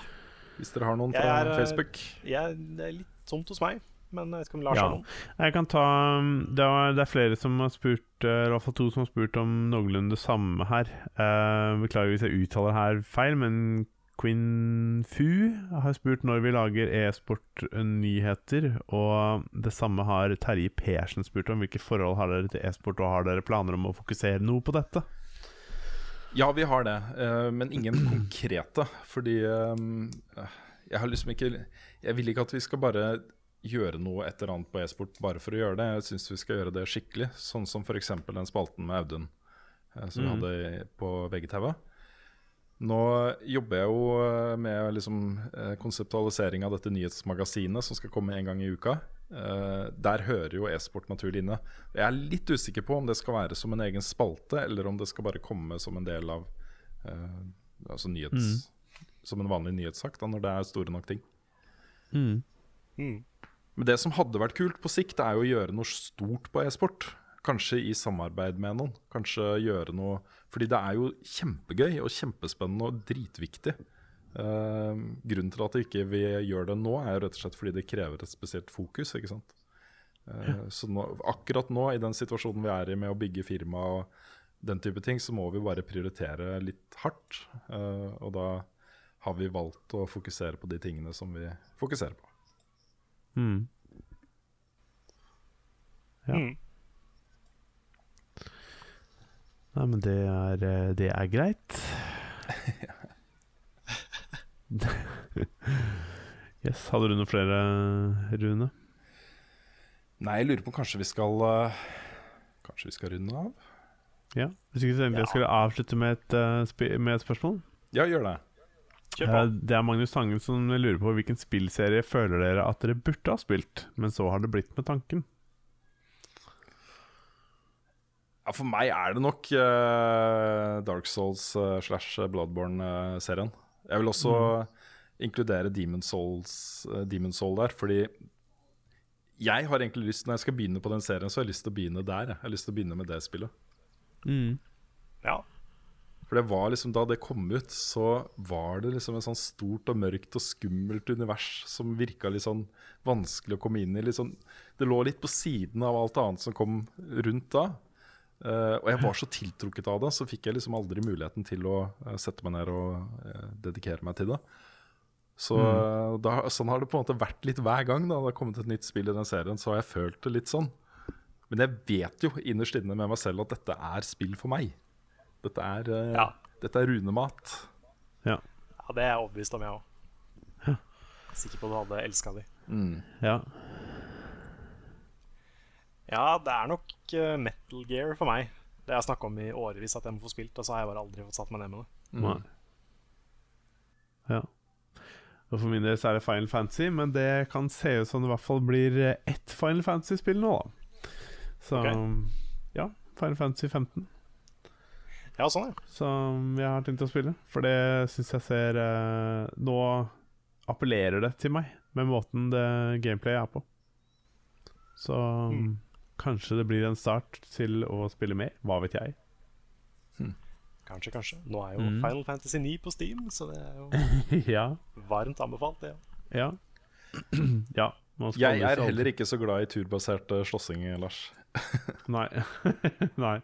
Hvis dere har noen Jeg fra er, eh, Facebook. Jeg, det er litt tomt hos meg, men jeg vet ikke om Lars Ja. har noen. Jeg kan ta um, det, er, det er flere som har spurt eh, i hvert fall to som har spurt om noenlunde det samme her. Uh, beklager hvis jeg uttaler her feil, men Quinn Fu har spurt når vi lager e-sport-nyheter. Og det samme har Terje Persen spurt om. Hvilke forhold har dere til e-sport, og har dere planer om å fokusere noe på dette? Ja, vi har det, eh, men ingen konkrete. Fordi eh, jeg har liksom ikke Jeg vil ikke at vi skal bare gjøre noe et eller annet på e-sport bare for å gjøre det. Jeg syns vi skal gjøre det skikkelig, sånn som f.eks. den spalten med Audun eh, som vi Mhm. hadde på VGTV. Nå jobber jeg jo med liksom, konseptualisering av dette nyhetsmagasinet som skal komme en gang i uka. Eh, der hører jo e-sport naturlig inne. Jeg er litt usikker på om det skal være som en egen spalte, eller om det skal bare komme som en del av uh, altså nyhets, Som en vanlig nyhetssak, da, når det er store nok ting. Mm. Mm. Men det som hadde vært kult på sikt, er jo å gjøre noe stort på e-sport. Kanskje i samarbeid med noen. Kanskje gjøre noe Fordi det er jo kjempegøy og kjempespennende og dritviktig. Eh, grunnen til at vi ikke gjør det nå, er jo rett og slett fordi det krever et spesielt fokus. ikke sant? Eh, Så nå, akkurat nå, i den situasjonen vi er i med å bygge firma og den type ting, så må vi bare prioritere litt hardt. Uh, og da har vi valgt å fokusere på de tingene som vi fokuserer på. Mm. Ja. Mm. Nei, men det er, eh, det er greit. yes. Hadde du noen flere, Rune? Nei, jeg lurer på kanskje vi skal eh, Kanskje vi skal runde av? Ja. Hvis ikke så tenkte jeg skal skulle avslutte med et, eh, med et spørsmål. Ja, gjør det. Kjør på. Eh, Det er Magnus Tangen som lurer på hvilken spillserie føler dere at dere burde ha spilt, men så har det blitt med tanken. Ja, For meg er det nok uh, Dark Souls uh, slash Bloodborne-serien. Jeg vil også inkludere Demon, Souls, eh, Demon Soul der, fordi jeg har egentlig lyst Når jeg skal begynne på den serien, så har jeg lyst til å begynne der. Jeg har lyst til å begynne med det spillet. Mm. Ja. For det var liksom Da det kom ut, så var det liksom et sånn stort og mørkt og skummelt univers som virka litt sånn vanskelig å komme inn i. Litt sånn, det lå litt på siden av alt annet som kom rundt da. Eh, og jeg var så tiltrukket av det, så fikk jeg liksom aldri muligheten til å uh, sette meg ned og uh, dedikere meg til det. Så mm. da, sånn har det på en måte vært litt hver gang da det har kommet et nytt spill i den serien. Så har jeg følt det litt sånn. Men jeg vet jo innerst inne med meg selv at dette er spill for meg. Dette er, Ja. dette er runemat. Ja. ja, det er jeg overbevist om, jeg òg. Sikker på at du hadde elska de. ja. Ja, det er nok eh, Metal Gear for meg. Det har jeg snakka om i årevis at jeg må få spilt, og så har jeg bare aldri fått satt meg ned med det. Nei. Ja. Og for min del så er det Final Fantasy, men det kan se ut som det i hvert fall blir eh, ett Final Fantasy-spill nå, da. Så okay. ja, Final Fantasy 15 Ja, sånn, ja. som jeg har tenkt å spille. For det syns jeg ser eh, Nå appellerer det til meg med måten det gameplayet er på. Så Mm. Kanskje det blir en start til å spille mer. Hva vet jeg. Kanskje, kanskje. Nå er jo Mm. Final Fantasy 9 på Steam, så det er jo ja. varmt anbefalt, det. Ja. ja. man Jeg er heller ikke så glad i turbasert eh, slåssing, Lars. Nei. Nei.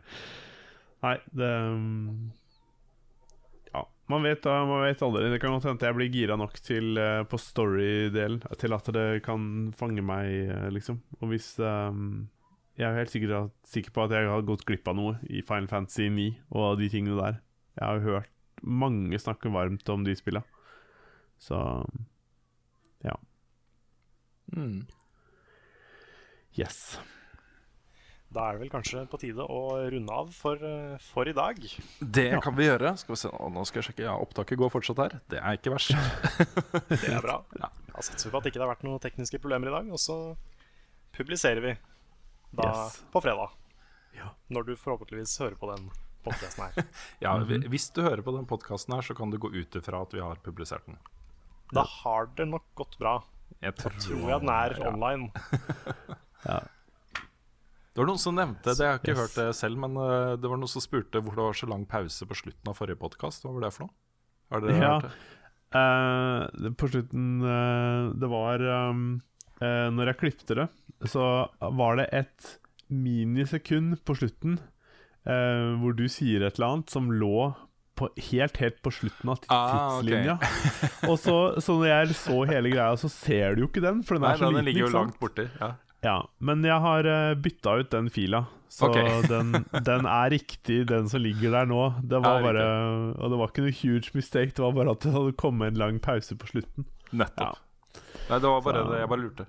Nei, det um, Ja, man vet, man vet aldri. Det kan godt hende jeg blir gira nok til eh, på story-delen til at det kan fange meg, eh, liksom. Og hvis um, Jeg er helt sikker, sikker på at jeg har gått glipp av noe i Final Fantasy 9 og de tingene der. Jeg har hørt mange snakke varmt om de spilla. Så ja. Mm. Yes. Da er det vel kanskje på tide å runde av for, eh, for i dag. Det Ja. kan vi gjøre. Skal vi se, nå skal jeg sjekke. Ja, opptaket går fortsatt her. Det er ikke verst. Det er bra. Da satser vi på at ikke det har vært noen tekniske problemer i dag, og så publiserer vi da Yes. på fredag. Ja. Når du forhåpentligvis hører på den podkasten her. Ja, hvi- Hvis du hører på den podkasten her, så kan du gå ut ifra at vi har publisert den. Da har det nok gått bra. Jeg tror, Tror jeg den er ja. online. Ja. Det var noen som nevnte det, jeg har ikke Yes. hørt det selv, men eh, det var noen som spurte hvor det var så lang pause på slutten av forrige podkast. Hva var det for noe? Har dere Ja. hørt det? Uh, på slutten uh, Det var um, eh, Når jeg klipte det, så var det et minisekund på slutten eh, hvor du sier et eller annet som lå på, helt, helt på slutten av Ah, okay. tidslinja. Og så, så når jeg så hele greia, så ser du jo ikke den, for den Nei, er så den liten. ligger jo langt borti. Ja. Ja, men jeg har uh, bytta ut den fila, så okay. den, den er riktig, den som ligger der nå. Det var Ja, bare, og det var ikke noe huge mistake, det var bare at det hadde kommet en lang pause på slutten. Nettopp. Ja. Nei, det var bare Så- det jeg bare lurte.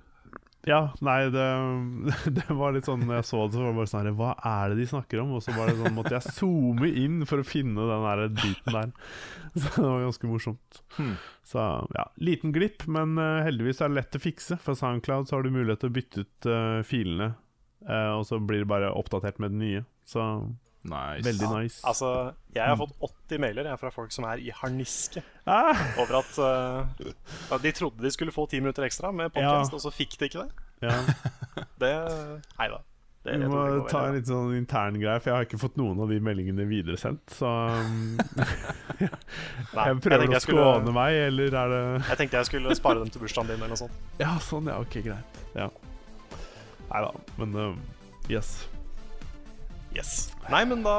Ja, nei, det, det var litt sånn Når jeg så det, så var det bare sånn her, Hva er det de snakker om? Og så bare sånn, måtte jeg zoome inn for å finne den der biten der. Så det var ganske morsomt. Hmm. Så ja, liten glipp, men eh, heldigvis er det lett å fikse. For SoundCloud så har du mulighet til å bytte ut uh, filene, uh, og så blir det bare oppdatert med den nye. Så Nice. veldig nice. Altså, jeg har fått 80 mailer jeg, fra folk som er i harniske Ah, over at uh, de trodde de skulle få ti minutter ekstra med podcast, Ja. og så fikk de ikke det. ja. Det Nei da. Det, Vi må det ta en litt sånn intern greie, for jeg har ikke fått noen av de meldingene videresendt. Så um, Nei, jeg prøver prøver å skåne skulle- meg, eller er det Jeg tenkte jeg skulle spare dem til bursdagen din eller noe sånt. Ja, sånn, ja. Ok, greit. Ja. Nei da, men uh, yes. Yes. Nei, men da,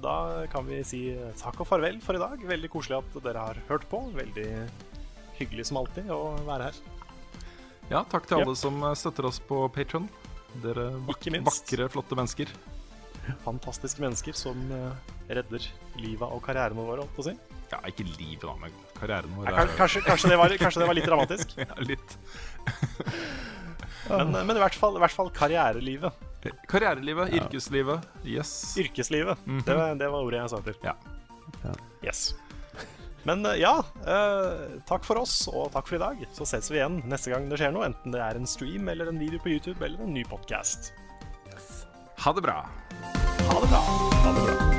da kan vi si takk og farvel for i dag. Veldig koselig at dere har hørt på. Veldig hyggelig som alltid å være her. Ja, takk til alle som eh, støtter oss på Patron. Dere vak vakre, flotte mennesker. Fantastiske mennesker som eh, redder livet og karrieren vår, holdt på å si. Ja, ikke livet, da, men karrieren vår. Ja, kanskje, kanskje, det var, kanskje det var litt dramatisk, ja, litt. Men, men i, hvert fall, i hvert fall karrierelivet. Karrierelivet, yrkeslivet. Yes. Yrkeslivet. Mhm. det, var, det var ordet jeg sa til. Ja. Ja. Yes. Men eh, ja, eh, takk for oss, og takk for i dag. Så ses vi igjen neste gang det skjer noe. Enten det er en stream eller en video på YouTube eller en ny podkast. Ha det bra. Ha det bra. Ha det bra.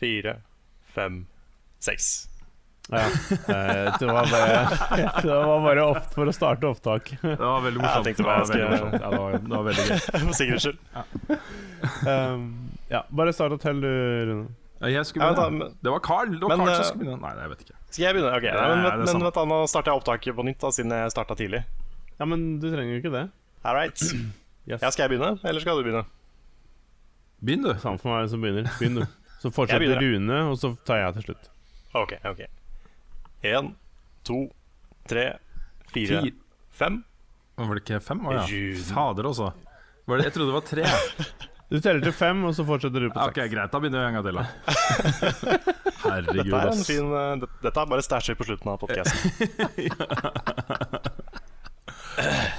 Fire, fem, seks. Ja. Eh, det var bare, det var bare opp for å starte opptak. Det var veldig morsomt. jeg det, var veldig. Ja, det, var, det var veldig gøy. For sikkerhets skyld. Um, ja, bare start og tell, du, Rune. Jeg skulle Ja, begynne. men- Det var Carl. Det var Men, Carl eh, som skulle begynne. Nei, nei, jeg vet ikke. Skal jeg begynne? Ok, Ja, nei, men, ja, er men vet du, Nå starter jeg opptaket på nytt, da, siden jeg starta tidlig. Ja, men du trenger jo ikke det. All right. Yes. Ja, skal jeg begynne, eller skal du begynne? Begynn, du. Samme for meg som begynner. Begynn, du. Så fortsetter Rune, og så tar jeg til slutt. Ok, ok. Én, to, tre, fire, Fire. fem. Var det ikke fem? Å ja. Rune. Fader også. Var det, jeg trodde det var tre. Du teller til fem, og så fortsetter du på seks. Ok. Greit, da begynner vi en gang til, da. Herregud, Dette er en ass. fin uh, Dette er bare stæsjer på slutten av podkasten.